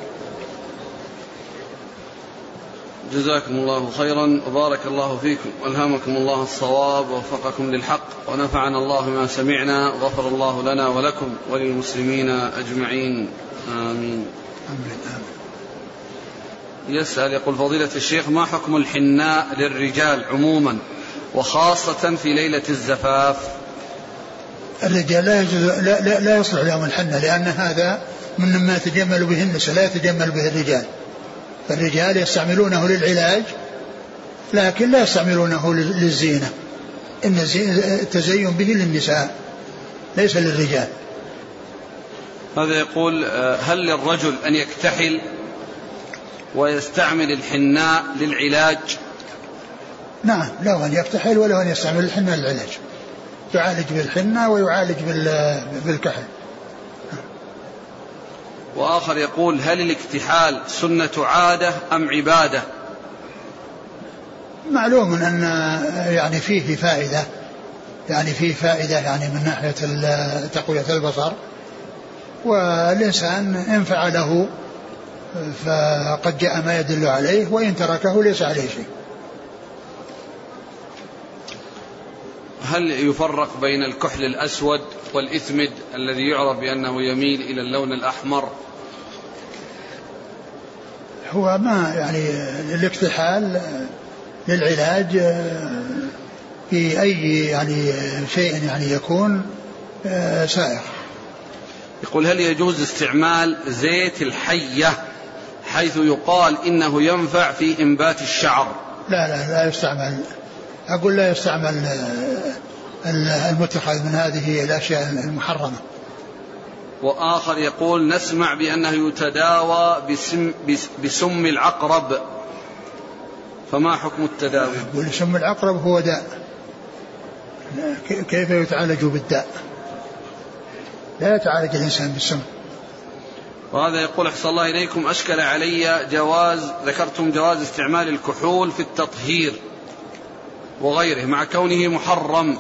جزاكم الله خيرا وبارك الله فيكم والهمكم الله الصواب ووفقكم للحق ونفعنا الله ما سمعنا وغفر الله لنا ولكم وللمسلمين أجمعين آمين. آمين. يسأل يقول فضيلة الشيخ ما حكم الحناء للرجال عموما وخاصة في ليلة الزفاف الرجال لا يجوز لا, لا, لا يصلح لهم الحنة لأن هذا من ما يتجمل به النساء لا يتجمل به الرجال. فالرجال يستعملونه للعلاج لكن لا يستعملونه للزينة. إن التزين به للنساء ليس للرجال. هذا يقول؟ آه، هل للرجل أن يكتحل ويستعمل الحناء للعلاج؟ نعم له أن يكتحل وله أن يستعمل الحناء للعلاج. يعالج بالحنة ويعالج بالكحل. وآخر يقول هل الاكتحال سنة عادة أم عبادة؟ معلوم أن يعني فيه فائدة يعني فيه فائدة يعني من ناحية تقوية البصر. والإنسان إن فعله فقد جاء ما يدل عليه وإن تركه ليس عليه شيء. هل يفرق بين الكحل الأسود والإثمد الذي يعرف بأنه يميل إلى اللون الأحمر؟ هو ما يعني الاكتحال للعلاج في أي يعني شيء يعني يكون سائغ يقول هل يجوز استعمال زيت الحية حيث يقال إنه ينفع في إنبات الشعر؟ لا لا لا يستعمل. أقول لا يستعمل المتخذ من هذه الأشياء المحرمة. وآخر يقول نسمع بأنه يتداوى بسم, بسم العقرب. فما حكم التداوي؟ يقول سم العقرب هو داء. كيف يتعالج بالداء؟ لا يتعالج الإنسان بالسم. وهذا يقول أحسن الله إليكم أشكل علي جواز ذكرتم جواز استعمال الكحول في التطهير. وغيره مع كونه محرم.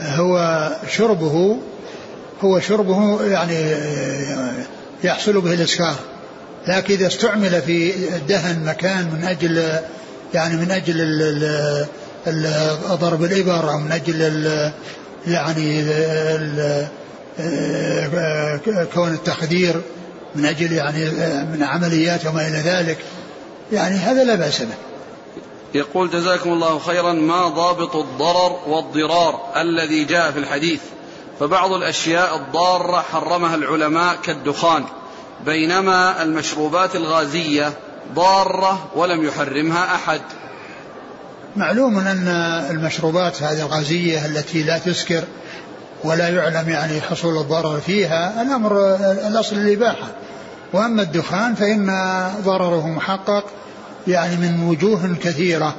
هو شربه هو شربه يعني يحصل به الإسكار. لكن إذا استعمل في دهن مكان من أجل يعني من أجل ضرب الإبر أو من أجل يعني كون التخدير من أجل يعني من عمليات وما إلى ذلك. يعني هذا لا بأس به. يقول جزاكم الله خيرا ما ضابط الضرر والضرار الذي جاء في الحديث؟ فبعض الأشياء الضارة حرمها العلماء كالدخان بينما المشروبات الغازية ضارة ولم يحرمها أحد. معلوم أن المشروبات هذه الغازية التي لا تسكر ولا يعلم يعني حصول الضرر فيها الأمر الأصل الإباحة. وأما الدخان فإن ضرره محقق يعني من وجوه كثيرة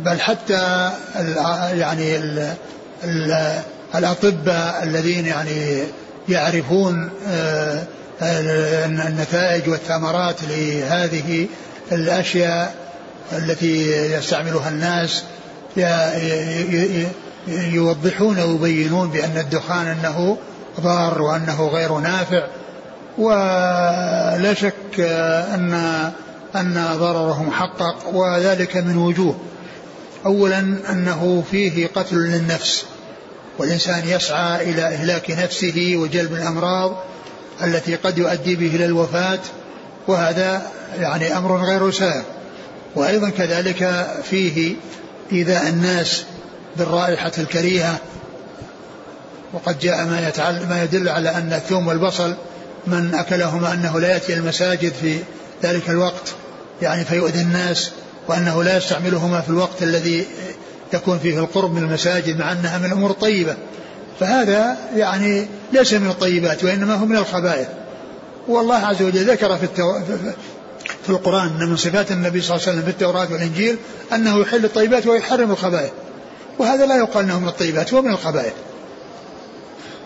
بل حتى ال يعني ال ال الأطباء الذين يعني يعرفون آه، النتائج والثمرات لهذه الأشياء التي يستعملها الناس يوضحون ويبينون بأن الدخان أنه ضار وأنه غير نافع ولا شك أن أن ضرره محقق وذلك من وجوه. أولا أنه فيه قتل للنفس والإنسان يسعى إلى إهلاك نفسه وجلب الأمراض التي قد يؤدي به إلى الوفاة وهذا يعني أمر غير سائر وأيضا كذلك فيه إيذاء الناس بالرائحة الكريهة وقد جاء ما, ما يدل على أن الثوم والبصل من أكلهما أنه لا يأتي المساجد في ذلك الوقت يعني فيؤذي الناس وأنه لا يستعملهما في الوقت الذي يكون فيه القرب من المساجد مع أنها من الأمور الطيبة. فهذا يعني ليس من الطيبات وإنما هو من الخبائث. والله عز وجل ذكر في, التو... في القرآن أن من صفات النبي صلى الله عليه وسلم في التوراة والإنجيل أنه يحل الطيبات ويحرم الخبائث. وهذا لا يقال أنه من الطيبات هو من الخبائث.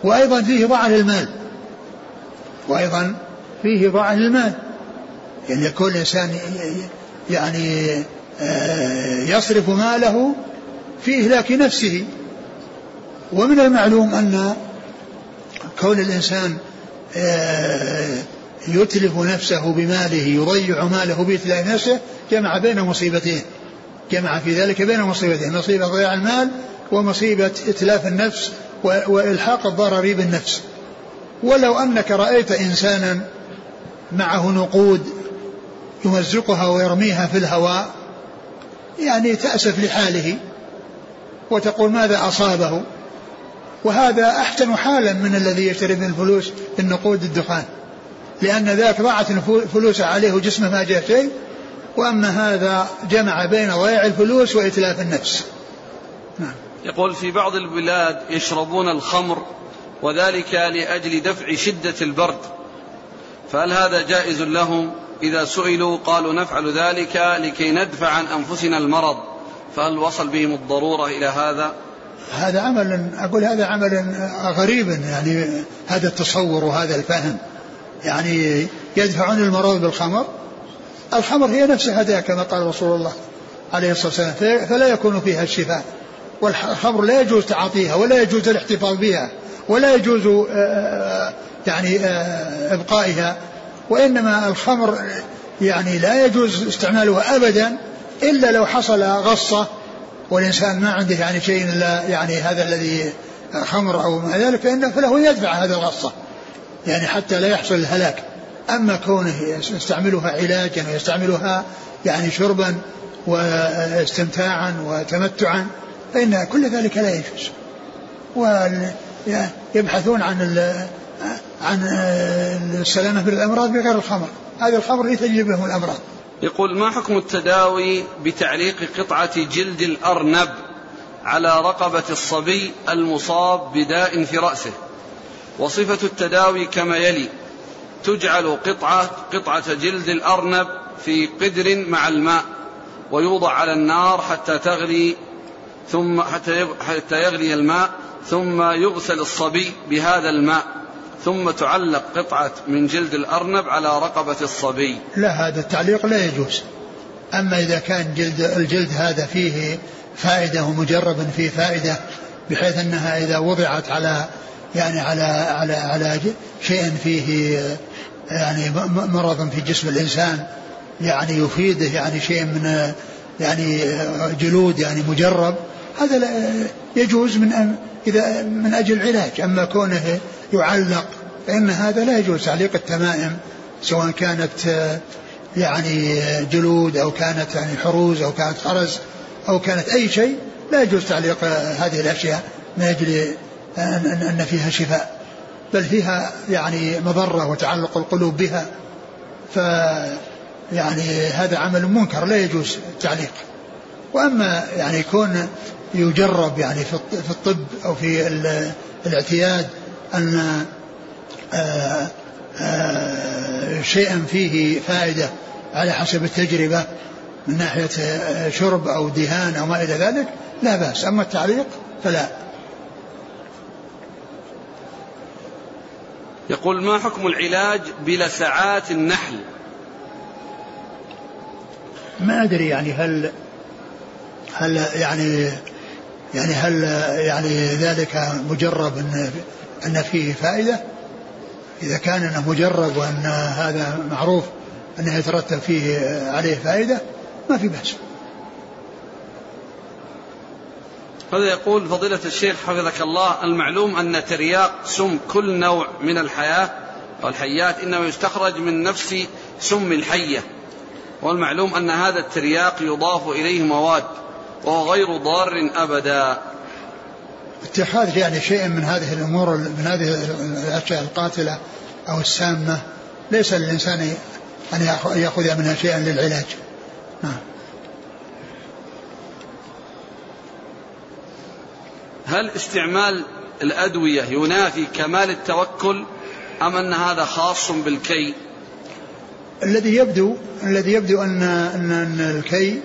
وأيضا فيه ضاع للمال وأيضا فيه ضاع للمال يعني يكون الإنسان يعني آه، يصرف ماله في إهلاك نفسه. ومن المعلوم أن كون الإنسان آه، يتلف نفسه بماله يضيع ماله بإتلاف نفسه جمع بين مصيبتين. جمع في ذلك بين مصيبتين مصيبة ضياع المال ومصيبة إتلاف النفس وإلحاق الضرر بالنفس. ولو أنك رأيت إنسانا معه نقود يمزقها ويرميها في الهواء يعني تأسف لحاله وتقول ماذا أصابه؟ وهذا أحسن حالا من الذي يشتري من الفلوس بالنقود الدخان لأن ذاك ضاعت الفلوس عليه وجسمه ما جاء شيء وأما هذا جمع بين ضياع الفلوس وإتلاف النفس. نعم. يقول في بعض البلاد يشربون الخمر وذلك لأجل دفع شدة البرد فهل هذا جائز لهم؟ إذا سئلوا قالوا نفعل ذلك لكي ندفع عن أنفسنا المرض فهل وصل بهم الضرورة إلى هذا؟ هذا عمل أقول هذا عمل غريب يعني هذا التصور وهذا الفهم. يعني يدفعون المرض بالخمر الخمر هي نفسها داء كما قال رسول الله عليه الصلاة والسلام فلا يكون فيها الشفاء. والخمر لا يجوز تعاطيها ولا يجوز الاحتفاظ بها ولا يجوز آه، آه، يعني آه، إبقائها. وإنما الخمر يعني لا يجوز استعمالها ابدا إلا لو حصل غصة والإنسان ما عنده يعني شيء إلا يعني هذا الذي خمر أو ما ذلك فإنه فله يدفع هذه الغصة. يعني حتى لا يحصل الهلاك. أما كونه يستعملها علاجا ويستعملها يعني شربا واستمتاعا وتمتعا فإن كل ذلك لا يجوز. ويبحثون عن عن السلامة من الأمراض بغير الخمر. هذه الخمر لتجلب لهم الأمراض. يقول ما حكم التداوي بتعليق قطعة جلد الأرنب على رقبة الصبي المصاب بداء في رأسه؟ وصفة التداوي كما يلي تجعل قطعة قطعة جلد الأرنب في قدر مع الماء ويوضع على النار حتى تغلي ثم حتى يغلي الماء ثم يغسل الصبي بهذا الماء. ثم تعلق قطعة من جلد الأرنب على رقبة الصبي. لا هذا التعليق لا يجوز. أما إذا كان جلد الجلد هذا فيه فائدة ومجرب فيه فائدة بحيث أنها إذا وضعت على يعني على على على شيء فيه يعني مرض في جسم الإنسان يعني يفيده يعني شيء من يعني جلود يعني مجرب هذا لا يجوز من أن إذا من أجل العلاج. أما كونه يعلق فإن هذا لا يجوز تعليق التمائم سواء كانت يعني جلود أو كانت يعني حروز أو كانت خرز أو كانت أي شيء لا يجوز تعليق هذه الأشياء من أجل أن فيها شفاء بل فيها يعني مضرة وتعلق القلوب بها. ف يعني هذا عمل منكر لا يجوز التعليق وأما يعني يكون يجرب يعني في الطب أو في الإعتياد أن آه، آه، شيئا فيه فائدة على حسب التجربة من ناحية آه، شرب أو دهان أو ما إلى ذلك لا بأس. أما التعليق فلا. يقول ما حكم العلاج بلسعات النحل؟ ما أدري يعني هل هل يعني يعني هل يعني ذلك مجرب أن فيه فائدة؟ إذا كان أنه مجرب وأن هذا معروف أنه يترتب فيه عليه فائدة ما في بأس. هذا يقول فضيلة الشيخ حفظك الله المعلوم أن ترياق سم كل نوع من الحياة والحيات إنما يستخرج من نفس سم الحية والمعلوم أن هذا الترياق يضاف إليه مواد وهو غير ضار أبدا اتخاذ يعني شيء من هذه الأمور من هذه الأشياء القاتلة أو السامة ليس للإنسان أن يأخذ منها شيئا للعلاج. نعم. هل استعمال الأدوية ينافي كمال التوكل أم أن هذا خاص بالكي؟ الذي يبدو الذي يبدو أن, أن الكي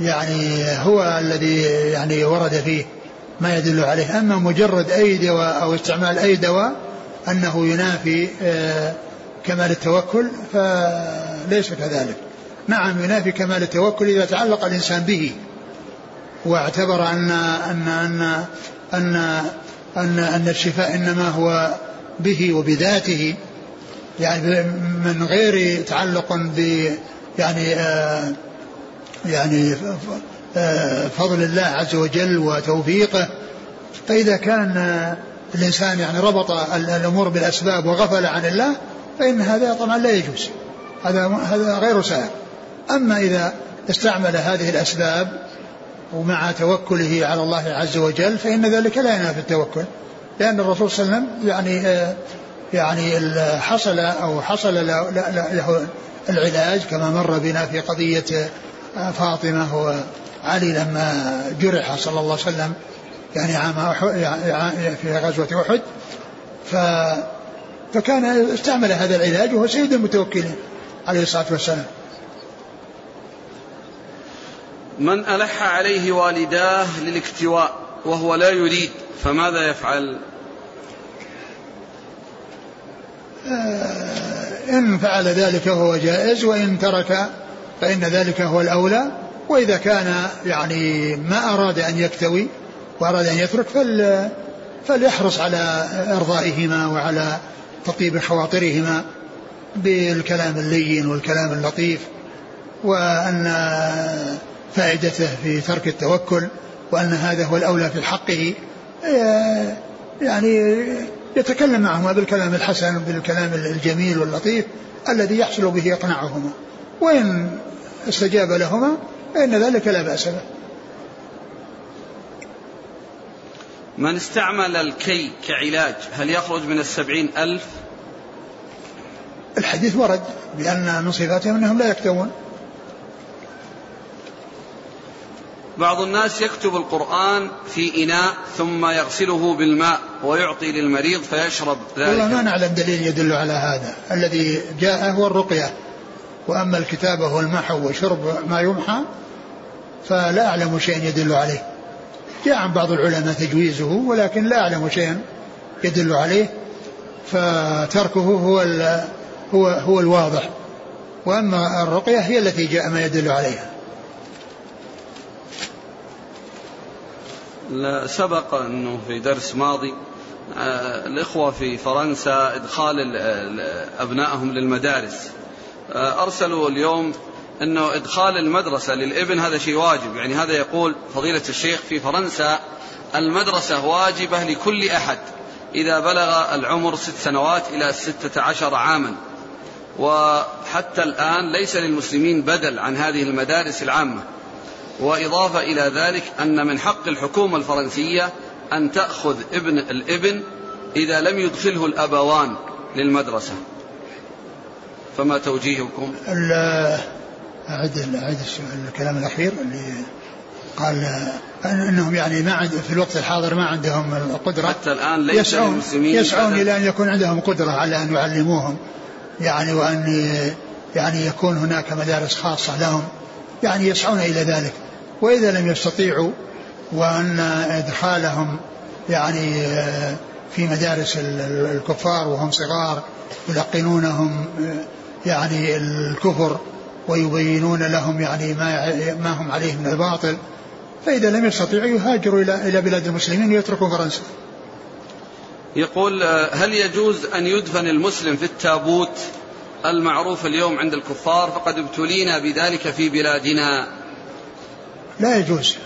يعني هو الذي يعني ورد فيه. ما يدل عليه. أما مجرد أي دواء أو استعمال أي دواء أنه ينافي آه، كمال التوكل فليس كذلك. نعم ينافي كمال التوكل إذا تعلق الإنسان به واعتبر أن أن أن أن أن, أن الشفاء إنما هو به وبذاته. يعني من غير تعلق ب يعني آه يعني فضل الله عز وجل وتوفيقه. فإذا كان الإنسان يعني ربط الأمور بالأسباب وغفل عن الله فإن هذا طبعا لا يجوز. هذا هذا غير سائر. أما إذا استعمل هذه الأسباب ومع توكله على الله عز وجل فإن ذلك لا ينافي التوكل. لأن الرسول صلى الله عليه وسلم يعني آه يعني حصل أو حصل له العلاج كما مر بنا في قضية فاطمة وعلي لما جرح صلى الله عليه وسلم يعني عام في غزوة أحد ف فكان استعمل هذا العلاج وهو سيد المتوكلين عليه الصلاة والسلام من ألح عليه والداه للاكتواء وهو لا يريد فماذا يفعل؟ آه، إن فعل ذلك فهو جائز وإن ترك فإن ذلك هو الأولى وإذا كان يعني ما أراد أن يكتوي وأراد أن يترك فل فليحرص على إرضائهما وعلى تطيب خواطرهما بالكلام اللين والكلام اللطيف وأن فائدته في ترك التوكل وأن هذا هو الأولى في حقه. يعني يتكلم معهما بالكلام الحسن بالكلام الجميل واللطيف الذي يحصل به إقناعهما وإن استجاب لهما فإن ذلك لا بأس به. من استعمل الكي كعلاج هل يخرج من السبعين ألف؟ الحديث ورد بأن من صفاتهم أنهم لا يكتوون. بعض الناس يكتب القرآن في إناء ثم يغسله بالماء ويعطي للمريض فيشرب ذلك. والله ما نعلم دليل يدل على هذا. الذي جاء هو الرقية وأما الكتابة والمحو وشرب ما يمحى فلا أعلم شيئا يدل عليه. جاء عن بعض العلماء تجويزه ولكن لا أعلم شيئا يدل عليه. فتركه هو هو هو الواضح. وأما الرقية هي التي جاء ما يدل عليها. سبق أنه في درس ماضي آه، الإخوة في فرنسا إدخال أبنائهم للمدارس. آه، أرسلوا اليوم أنه إدخال المدرسة للإبن هذا شيء واجب. يعني هذا يقول فضيلة الشيخ في فرنسا المدرسة واجبة لكل أحد إذا بلغ العمر ست سنوات إلى ستة عشر عاما. وحتى الآن ليس للمسلمين بدل عن هذه المدارس العامة. وإضافة إلى ذلك أن من حق الحكومة الفرنسية أن تأخذ ابن الإبن إذا لم يدخله الأبوان للمدرسة. فما توجيهكم؟ أعد أعد الكلام الأخير اللي قال أنهم يعني ما عند في الوقت الحاضر ما عندهم القدرة. حتى الآن ليس يسعون يسعون إلى أن يكون عندهم قدرة على أن يعلموهم يعني وأن يعني يكون هناك مدارس خاصة لهم يعني يسعون إلى ذلك. وإذا لم يستطيعوا وأن إدخالهم يعني في مدارس الكفار وهم صغار يلقنونهم يعني الكفر ويبينون لهم يعني ما ما هم عليه من الباطل فإذا لم يستطيعوا يهاجروا إلى إلى بلاد المسلمين ويتركوا فرنسا. يقول هل يجوز أن يدفن المسلم في التابوت المعروف اليوم عند الكفار؟ فقد ابتلينا بذلك في بلادنا. لا يجوز.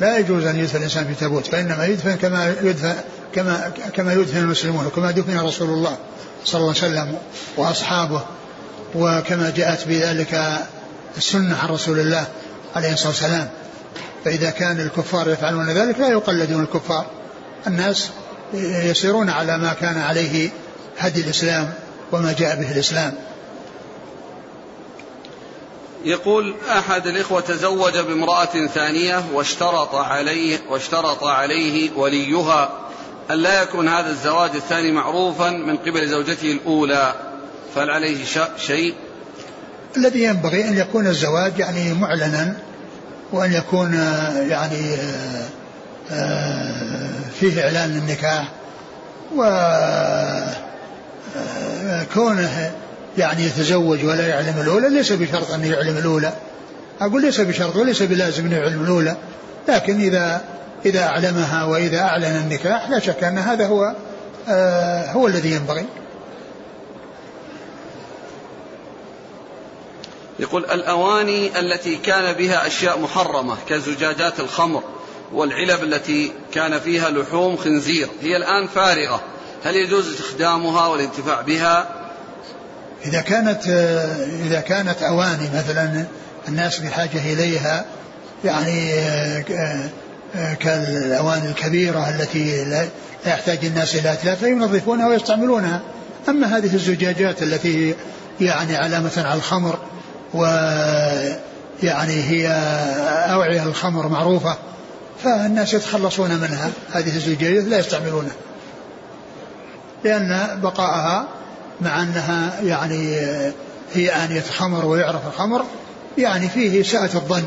لا يجوز أن يدفن الإنسان في تابوت فإنما يدفن كما يدفن كما كما يدفن المسلمون وكما دفن رسول الله صلى الله عليه وسلم وأصحابه. وكما جاءت بذلك السنة عن رسول الله عليه الصلاة والسلام. فإذا كان الكفار يفعلون ذلك لا يقلدون الكفار. الناس يسيرون على ما كان عليه هدي الإسلام وما جاء به الإسلام. يقول أحد الإخوة تزوج بامرأة ثانية واشترط عليه واشترط عليه وليها أن لا يكون هذا الزواج الثاني معروفا من قبل زوجته الأولى. فهل عليه شيء؟ الذي ينبغي أن يكون الزواج يعني معلنا وأن يكون يعني آه، فيه إعلان للنكاح وكونه يعني يتزوج ولا يعلم الأولى ليس بشرط أن يعلم الأولى أقول ليس بشرط وليس بلازم أن يعلم الأولى لكن إذا إذا أعلمها وإذا أعلن النكاح لا شك أن هذا هو آه هو الذي ينبغي يقول الأواني التي كان بها أشياء محرمة كزجاجات الخمر والعلب التي كان فيها لحوم خنزير هي الآن فارغة. هل يجوز استخدامها والانتفاع بها؟ إذا كانت إذا كانت أواني مثلا الناس بحاجة إليها يعني كالأواني الكبيرة التي لا يحتاج الناس إلى أتلاف فينظفونها ويستعملونها. أما هذه الزجاجات التي يعني علامة على الخمر ويعني هي أوعية الخمر معروفة فالناس يتخلصون منها. هذه الزجاجات لا يستعملونها لأن بقاءها مع أنها يعني هي آنية خمر ويعرف الخمر يعني فيه ساءة الظن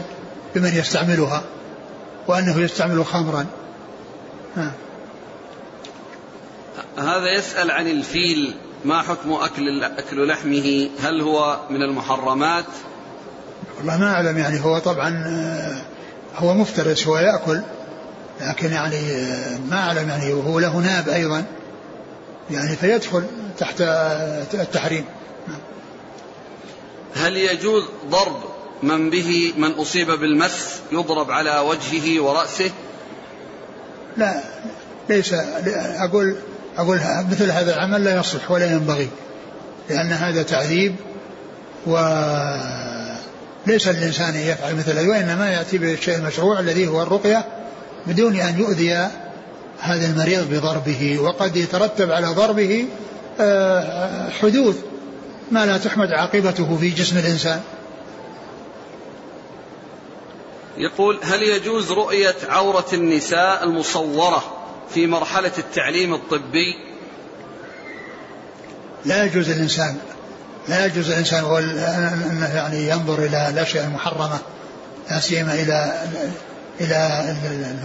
بمن يستعملها وأنه يستعمل خمرا. ها. هذا يسأل عن الفيل. ما حكم أكل أكل لحمه؟ هل هو من المحرمات؟ والله ما أعلم يعني هو طبعا آه، هو مفترس هو يأكل لكن يعني آه، ما أعلم يعني هو له ناب أيضا يعني فيدخل تحت التحريم. هل يجوز ضرب من به من أصيب بالمس يضرب على وجهه ورأسه؟ لا ليس أقول أقول مثل هذا العمل لا يصلح ولا ينبغي لأن هذا تعذيب وليس الإنسان يفعل مثل هذا وإنما يأتي بالشيء المشروع الذي هو الرقية بدون أن يؤذي هذا المريض بضربه وقد يترتب على ضربه آه، حدوث ما لا تحمد عاقبته في جسم الإنسان. يقول هل يجوز رؤية عورة النساء المصورة في مرحلة التعليم الطبي؟ لا يجوز الإنسان لا يجوز الإنسان أنه يعني ينظر إلى الأشياء المحرمة لا سيما إلى إلى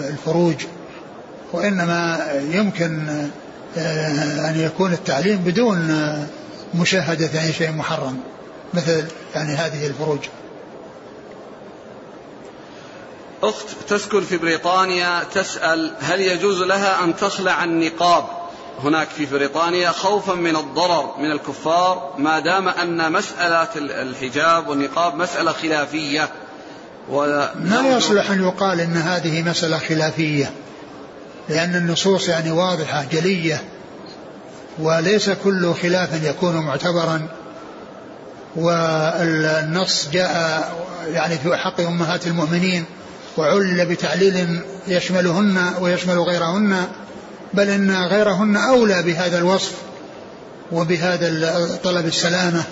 الفروج. وإنما يمكن آه، أن يكون التعليم بدون مشاهدة أي شيء محرم مثل يعني هذه الفروج. أخت تسكن في بريطانيا تسأل هل يجوز لها أن تخلع النقاب. هناك في بريطانيا خوفا من الضرر من الكفار ما دام أن مسألة الحجاب والنقاب مسألة خلافية. ما يصلح أن يقال أن هذه مسألة خلافية؟ لأن النصوص يعني واضحة جلية. وليس كل خلاف يكون معتبرا. والنص جاء يعني في حق أمهات المؤمنين. وعلل بتعليل يشملهن ويشمل غيرهن بل إن غيرهن أولى بهذا الوصف وبهذا طلب السلامة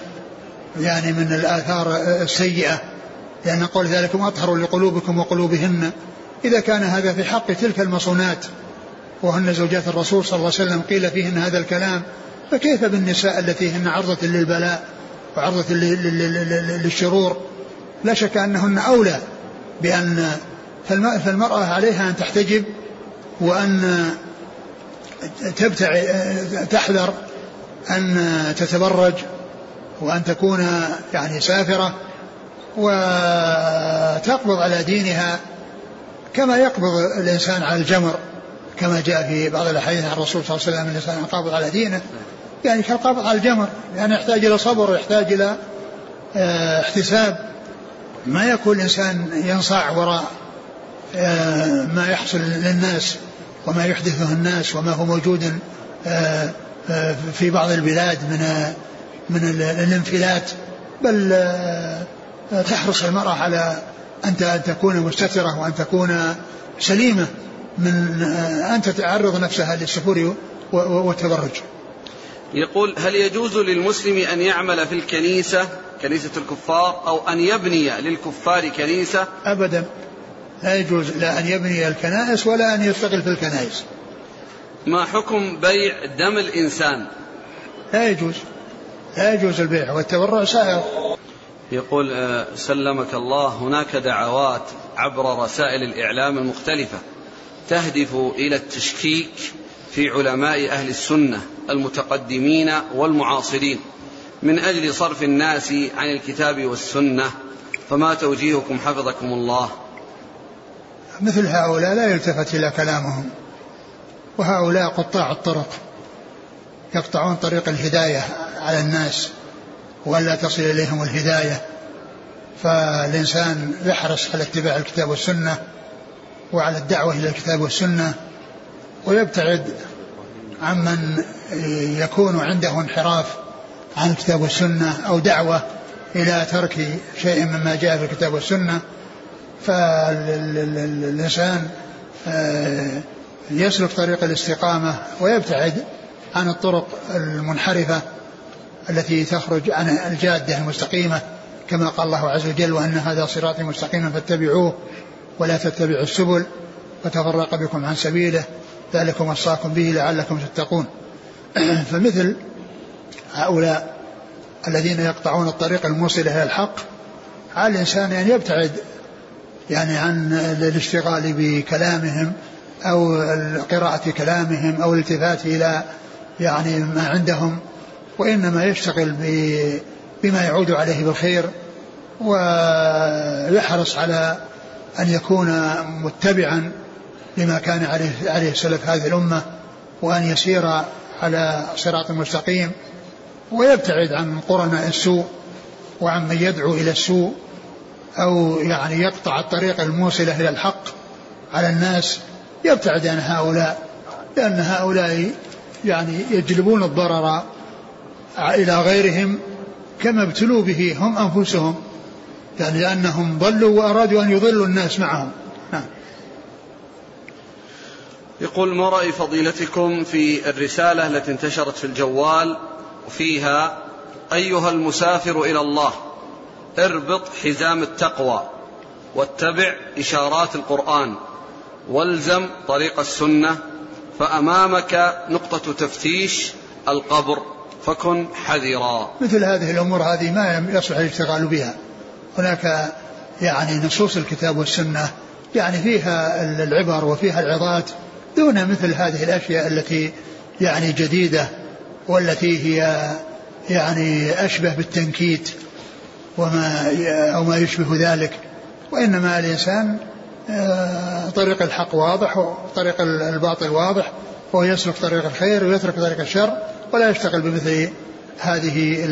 يعني من الآثار السيئة. لأن قول ذلكم أطهر لقلوبكم وقلوبهن. إذا كان هذا في حق تلك المصونات وهن زوجات الرسول صلى الله عليه وسلم قيل فيهن هذا الكلام فكيف بالنساء التي هن عرضة للبلاء وعرضة للشرور؟ لا شك أنهن أولى بأن فالمرأة عليها أن تحتجب وأن تبتع تحذر أن تتبرج وأن تكون يعني سافرة وتقبض على دينها كما يقبض الإنسان على الجمر كما جاء في بعض الأحاديث عن الرسول صلى الله عليه وسلم الإنسان قابض على دينه. يعني كالقابض على الجمر يعني يحتاج إلى صبر ويحتاج إلى آه احتساب. ما يكون الإنسان ينصاع وراء ما يحصل للناس وما يحدثه الناس وما هو موجود آه في بعض البلاد من من الانفلات بل تحرص المرأة على أن تكون مستترة وأن تكون سليمة من أن تتعرض نفسها للسفور والتبرج. يقول هل يجوز للمسلم أن يعمل في الكنيسة كنيسة الكفار أو أن يبني للكفار كنيسة؟ أبدا. لا يجوز لا أن يبني الكنائس ولا أن يشتغل في الكنائس. ما حكم بيع دم الإنسان؟ لا يجوز. لا يجوز البيع والتبرع سائر. يقول سلمك الله هناك دعوات عبر رسائل الإعلام المختلفة تهدف إلى التشكيك في علماء أهل السنة المتقدمين والمعاصرين. من أجل صرف الناس عن الكتاب والسنة فما توجيهكم حفظكم الله. مثل هؤلاء لا يلتفت إلى كلامهم. وهؤلاء قطاع الطرق. يقطعون طريق الهداية على الناس. وألا تصل إليهم الهداية. فالإنسان يحرص على اتباع الكتاب والسنة. وعلى الدعوة إلى الكتاب والسنة. ويبتعد عمن يكون عنده انحراف عن الكتاب والسنة. أو دعوة إلى ترك شيء مما جاء في الكتاب والسنة. فالإنسان يسلك طريق الاستقامة ويبتعد عن الطرق المنحرفة التي تخرج عن الجادة المستقيمة كما قال الله عز وجل وأن هذا صراطي مستقيما فاتبعوه ولا تتبعوا السبل فتفرق بكم عن سبيله ذلكم وصاكم به لعلكم تتقون. فمثل هؤلاء الذين يقطعون الطريق الموصل إلى الحق على الإنسان أن يبتعد يعني عن الاشتغال بكلامهم أو قراءة كلامهم أو الالتفات إلى يعني ما عندهم وإنما يشتغل بما يعود عليه بالخير ويحرص على أن يكون متبعا لما كان عليه عليه سلف هذه الأمة وأن يسير على صراط مستقيم ويبتعد عن قرناء السوء وعن من يدعو إلى السوء أو يعني يقطع الطريق الموصلة إلى الحق على الناس يبتعد عن هؤلاء لأن هؤلاء يعني يجلبون الضرر إلى غيرهم كما ابتلوا به هم أنفسهم يعني لأنهم ضلوا وأرادوا أن يضلوا الناس معهم. نعم. يقول ما رأي فضيلتكم في الرسالة التي انتشرت في الجوال وفيها أيها المسافر إلى الله؟ اربط حزام التقوى واتبع إشارات القرآن والزم طريق السنة فأمامك نقطة تفتيش القبر فكن حذرا. مثل هذه الأمور هذه ما يصلح الاشتغال بها. هناك يعني نصوص الكتاب والسنة يعني فيها العبر وفيها العظات دون مثل هذه الأشياء التي يعني جديدة والتي هي يعني أشبه بالتنكيت. وما أو ما يشبه ذلك. وإنما الإنسان آه، طريق الحق واضح وطريق الباطل واضح وهو يسلك طريق الخير ويترك طريق الشر ولا يشتغل بمثل هذه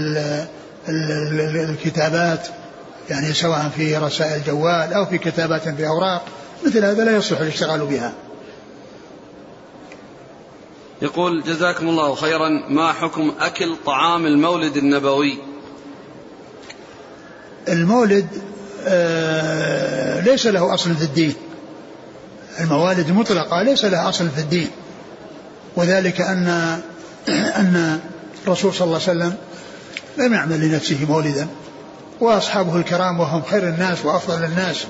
الكتابات يعني سواء في رسائل جوال أو في كتابات في أوراق مثل هذا لا يصلح الاشتغال بها. يقول جزاكم الله خيرا. ما حكم أكل طعام المولد النبوي؟ المولد آه ليس له أصل في الدين. الموالد المطلقة ليس لها أصل في الدين. وذلك أن أن الرسول صلى الله عليه وسلم لم يعمل لنفسه مولدا. وأصحابه الكرام وهم خير الناس وأفضل الناس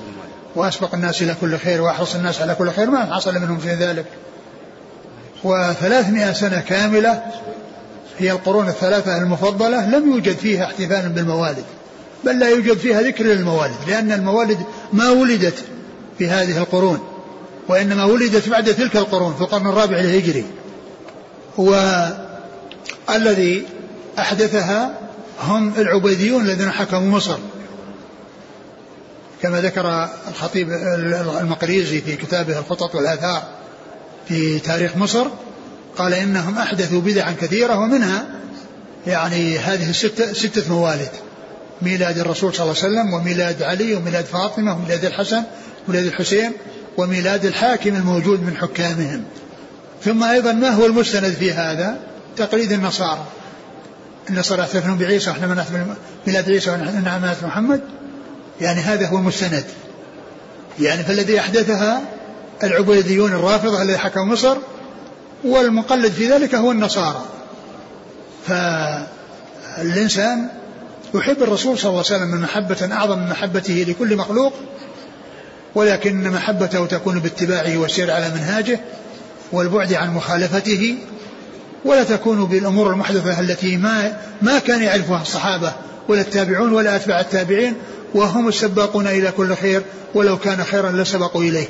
وأسبق الناس إلى كل خير وأحرص الناس على كل خير ما حصل منهم في ذلك. وثلاثمائة سنة كاملة هي القرون الثلاثة المفضلة لم يوجد فيها احتفال بالموالد. بل لا يوجد فيها ذكر للموالد لأن الموالد ما ولدت في هذه القرون وإنما ولدت بعد تلك القرون في القرن الرابع الهجري والذي أحدثها هم العبيديون الذين حكموا مصر. كما ذكر الخطيب المقريزي في كتابه الخطط والآثار في تاريخ مصر قال إنهم أحدثوا بدعا كثيرة ومنها يعني هذه الستة ستة موالد. ميلاد الرسول صلى الله عليه وسلم وميلاد علي وميلاد فاطمة وميلاد الحسن وميلاد الحسين وميلاد الحاكم الموجود من حكامهم. ثم أيضا ما هو المستند في هذا؟ تقليد النصارى. النصارى يحتفلون بعيسى ونحن نحتفل ميلاد عيسى ونحن ميلاد محمد. يعني هذا هو المستند. يعني فالذي أحدثها العبيديون الرافضة الذي حكموا مصر والمقلد في ذلك هو النصارى. فالإنسان يحب الرسول صلى الله عليه وسلم من محبة أعظم من محبته لكل مخلوق ولكن محبته تكون باتباعه والسير على منهاجه والبعد عن مخالفته ولا تكون بالأمور المحدثة التي ما ما كان يعرفها الصحابة ولا التابعون ولا أتباع التابعين وهم السباقون إلى كل خير ولو كان خيرا لسبقوا إليه.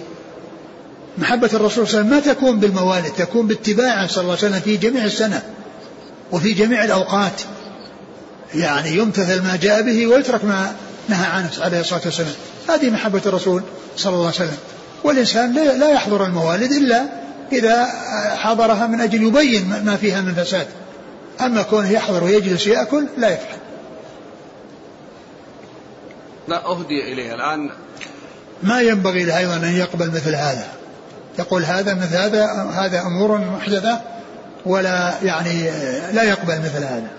محبة الرسول صلى الله عليه وسلم ما تكون بالموالد تكون باتباعه صلى الله عليه وسلم في جميع السنة وفي جميع الأوقات يعني يمتثل ما جاء به ويترك ما نهى عنه عليه الصلاة والسلام. هذه محبة الرسول صلى الله عليه وسلم. والإنسان لا يحضر الموالد إلا إذا حضرها من أجل يبين ما فيها من فساد. أما كونه يحضر ويجلس يأكل لا يفعل. لا أهدي إليه الآن. ما ينبغي له أيضا أن يقبل مثل هذا. يقول هذا مثل هذا هذا أمور محدثة ولا يعني لا يقبل مثل هذا.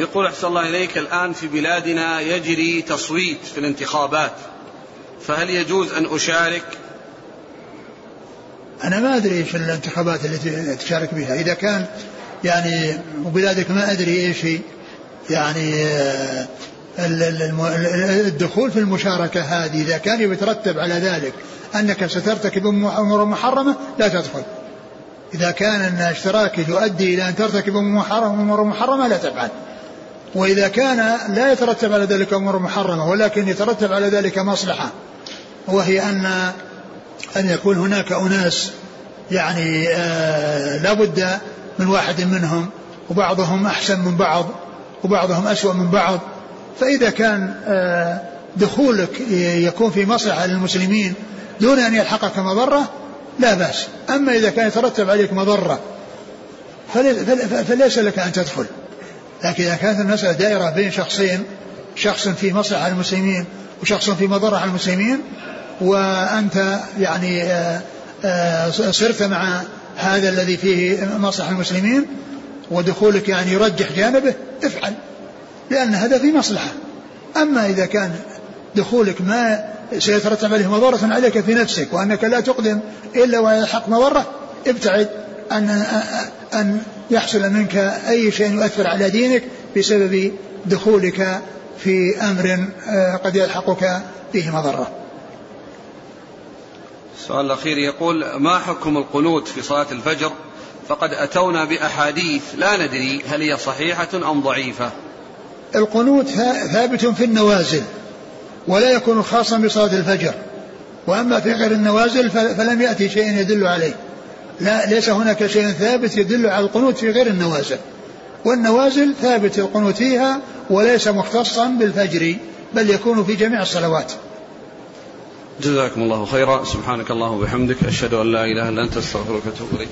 يقول أحسن الله إليك الآن في بلادنا يجري تصويت في الانتخابات فهل يجوز أن أشارك؟ أنا ما أدري إيش الانتخابات التي تشارك بها. إذا كان يعني وبلادك ما أدري إيش يعني آه، الدخول في المشاركة هذه. إذا كان يترتب على ذلك أنك سترتكب أمور محرمة لا تدخل. إذا كان أن اشتراكك يؤدي إلى أن ترتكب أمور محرمة لا تفعل. وإذا كان لا يترتب على ذلك أمور محرمة ولكن يترتب على ذلك مصلحة وهي أن أن يكون هناك أناس يعني آه لابد من واحد منهم وبعضهم أحسن من بعض وبعضهم أسوأ من بعض. فإذا كان آه دخولك يكون في مصلحة للمسلمين دون أن يلحقك مضرة لا بأس. أما إذا كان يترتب عليك مضرة فليس لك أن تدخل. لكن إذا كانت المسألة دائرة بين شخصين شخص في مصلحة المسلمين وشخص في مضرة على المسلمين وأنت يعني آه، آه، صرت مع هذا الذي فيه مصلحة المسلمين ودخولك يعني يرجح جانبه افعل لأن هذا في مصلحة. أما إذا كان دخولك ما سيترتب عليه مضرة عليك في نفسك وأنك لا تقدم إلا ويلحق مضرة ابتعد. أن أن يحصل منك أي شيء يؤثر على دينك بسبب دخولك في أمر آه، قد يلحقك فيه مضرة. السؤال الأخير يقول ما حكم القنوت في صلاة الفجر؟ فقد أتونا بأحاديث لا ندري هل هي صحيحة أم ضعيفة. القنوت ثابت في النوازل ولا يكون خاصا بصلاة الفجر. وأما في غير النوازل فلم يأتي شيء يدل عليه. لا ليس هناك شيء ثابت يدل على القنوت في غير النوازل. والنوازل ثابت القنوت فيها وليس مختصا بالفجر بل يكون في جميع الصلوات. جزاكم الله خيرا. سبحانك اللهم وبحمدك أشهد أن لا إله إلا أنت أستغفرك وأتوب إليك.